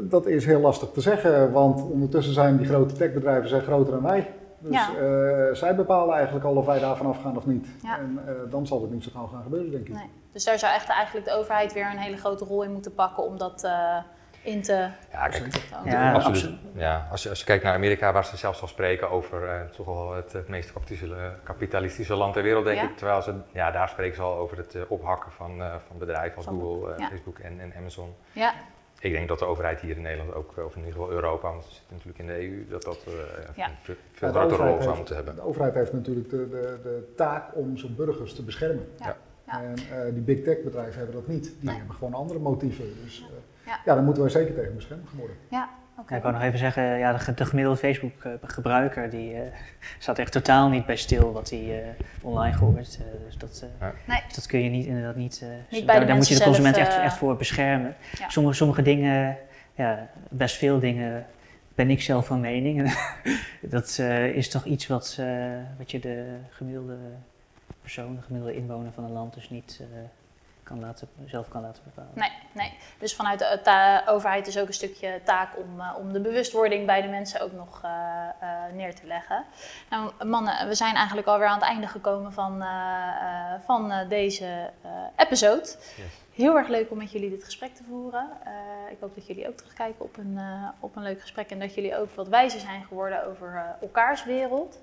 Dat is heel lastig te zeggen, want ondertussen zijn die grote techbedrijven zijn groter dan wij. Dus Ja. eh, zij bepalen eigenlijk al of wij daar vanaf gaan of niet. Ja. En eh, dan zal het niet zo gauw gaan gebeuren, denk ik. Nee. Dus daar zou echt eigenlijk de overheid weer een hele grote rol in moeten pakken om dat eh, in te Ja, kijk. Ja, absoluut. absoluut. Ja, als, je, als je kijkt naar Amerika, waar ze zelfs al spreken over eh, toch wel het, het meest kapitalistische, kapitalistische land ter wereld, denk Ja. ik. Terwijl ze, ja, daar spreken ze al over het eh, ophakken van, eh, van bedrijven als Van- Google, ja. Facebook en, en Amazon. Ja, Ik denk dat de overheid hier in Nederland ook, eh, of in ieder geval Europa, want we zitten natuurlijk in de EU, dat dat eh, Ja. een veel, grotere rol zou moeten hebben. De overheid heeft natuurlijk de, de, de taak om zijn burgers te beschermen. Ja. Ja. En eh, die big tech bedrijven hebben dat niet. Die Nee. hebben gewoon andere motieven. Dus eh, Ja. ja. daar moeten wij zeker tegen beschermd worden. ja. Ik wou nog even zeggen, ja, de, ge- de gemiddelde Facebook-gebruiker die eh, staat echt totaal niet bij stil wat hij eh, online gooit. Eh, dus, dat, eh. Nee. dus dat kun je niet inderdaad niet. eh, bij de daar, daar moet je de consument zelf, echt, eh, echt voor beschermen. Ja. Sommige, sommige dingen, ja, best veel dingen ben ik zelf van mening. dat eh, is toch iets wat, eh, wat je de gemiddelde persoon, de gemiddelde inwoner van een land dus niet eh, kan laten, zelf kan laten bepalen. Nee, nee. Dus vanuit de ta- overheid is ook een stukje taak om, eh, om de bewustwording bij de mensen ook nog eh, eh, neer te leggen. Nou, mannen, we zijn eigenlijk alweer aan het einde gekomen van, eh, eh, van deze eh, episode. Heel erg leuk om met jullie dit gesprek te voeren. Eh, ik hoop dat jullie ook terugkijken op een, eh, op een leuk gesprek en dat jullie ook wat wijzer zijn geworden over elkaars wereld.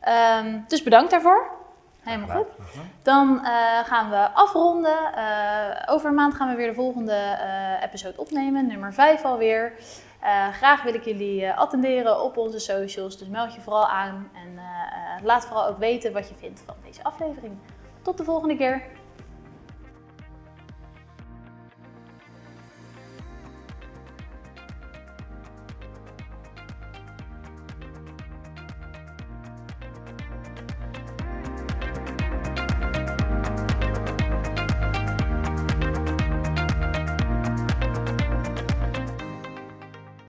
Ehm, dus bedankt daarvoor. Helemaal goed. Dan eh, gaan we afronden. Eh, over een maand gaan we weer de volgende eh, episode opnemen, nummer 5 alweer. Graag wil ik jullie attenderen op onze socials, dus meld je vooral aan en laat vooral ook weten wat je vindt van deze aflevering. Tot de volgende keer.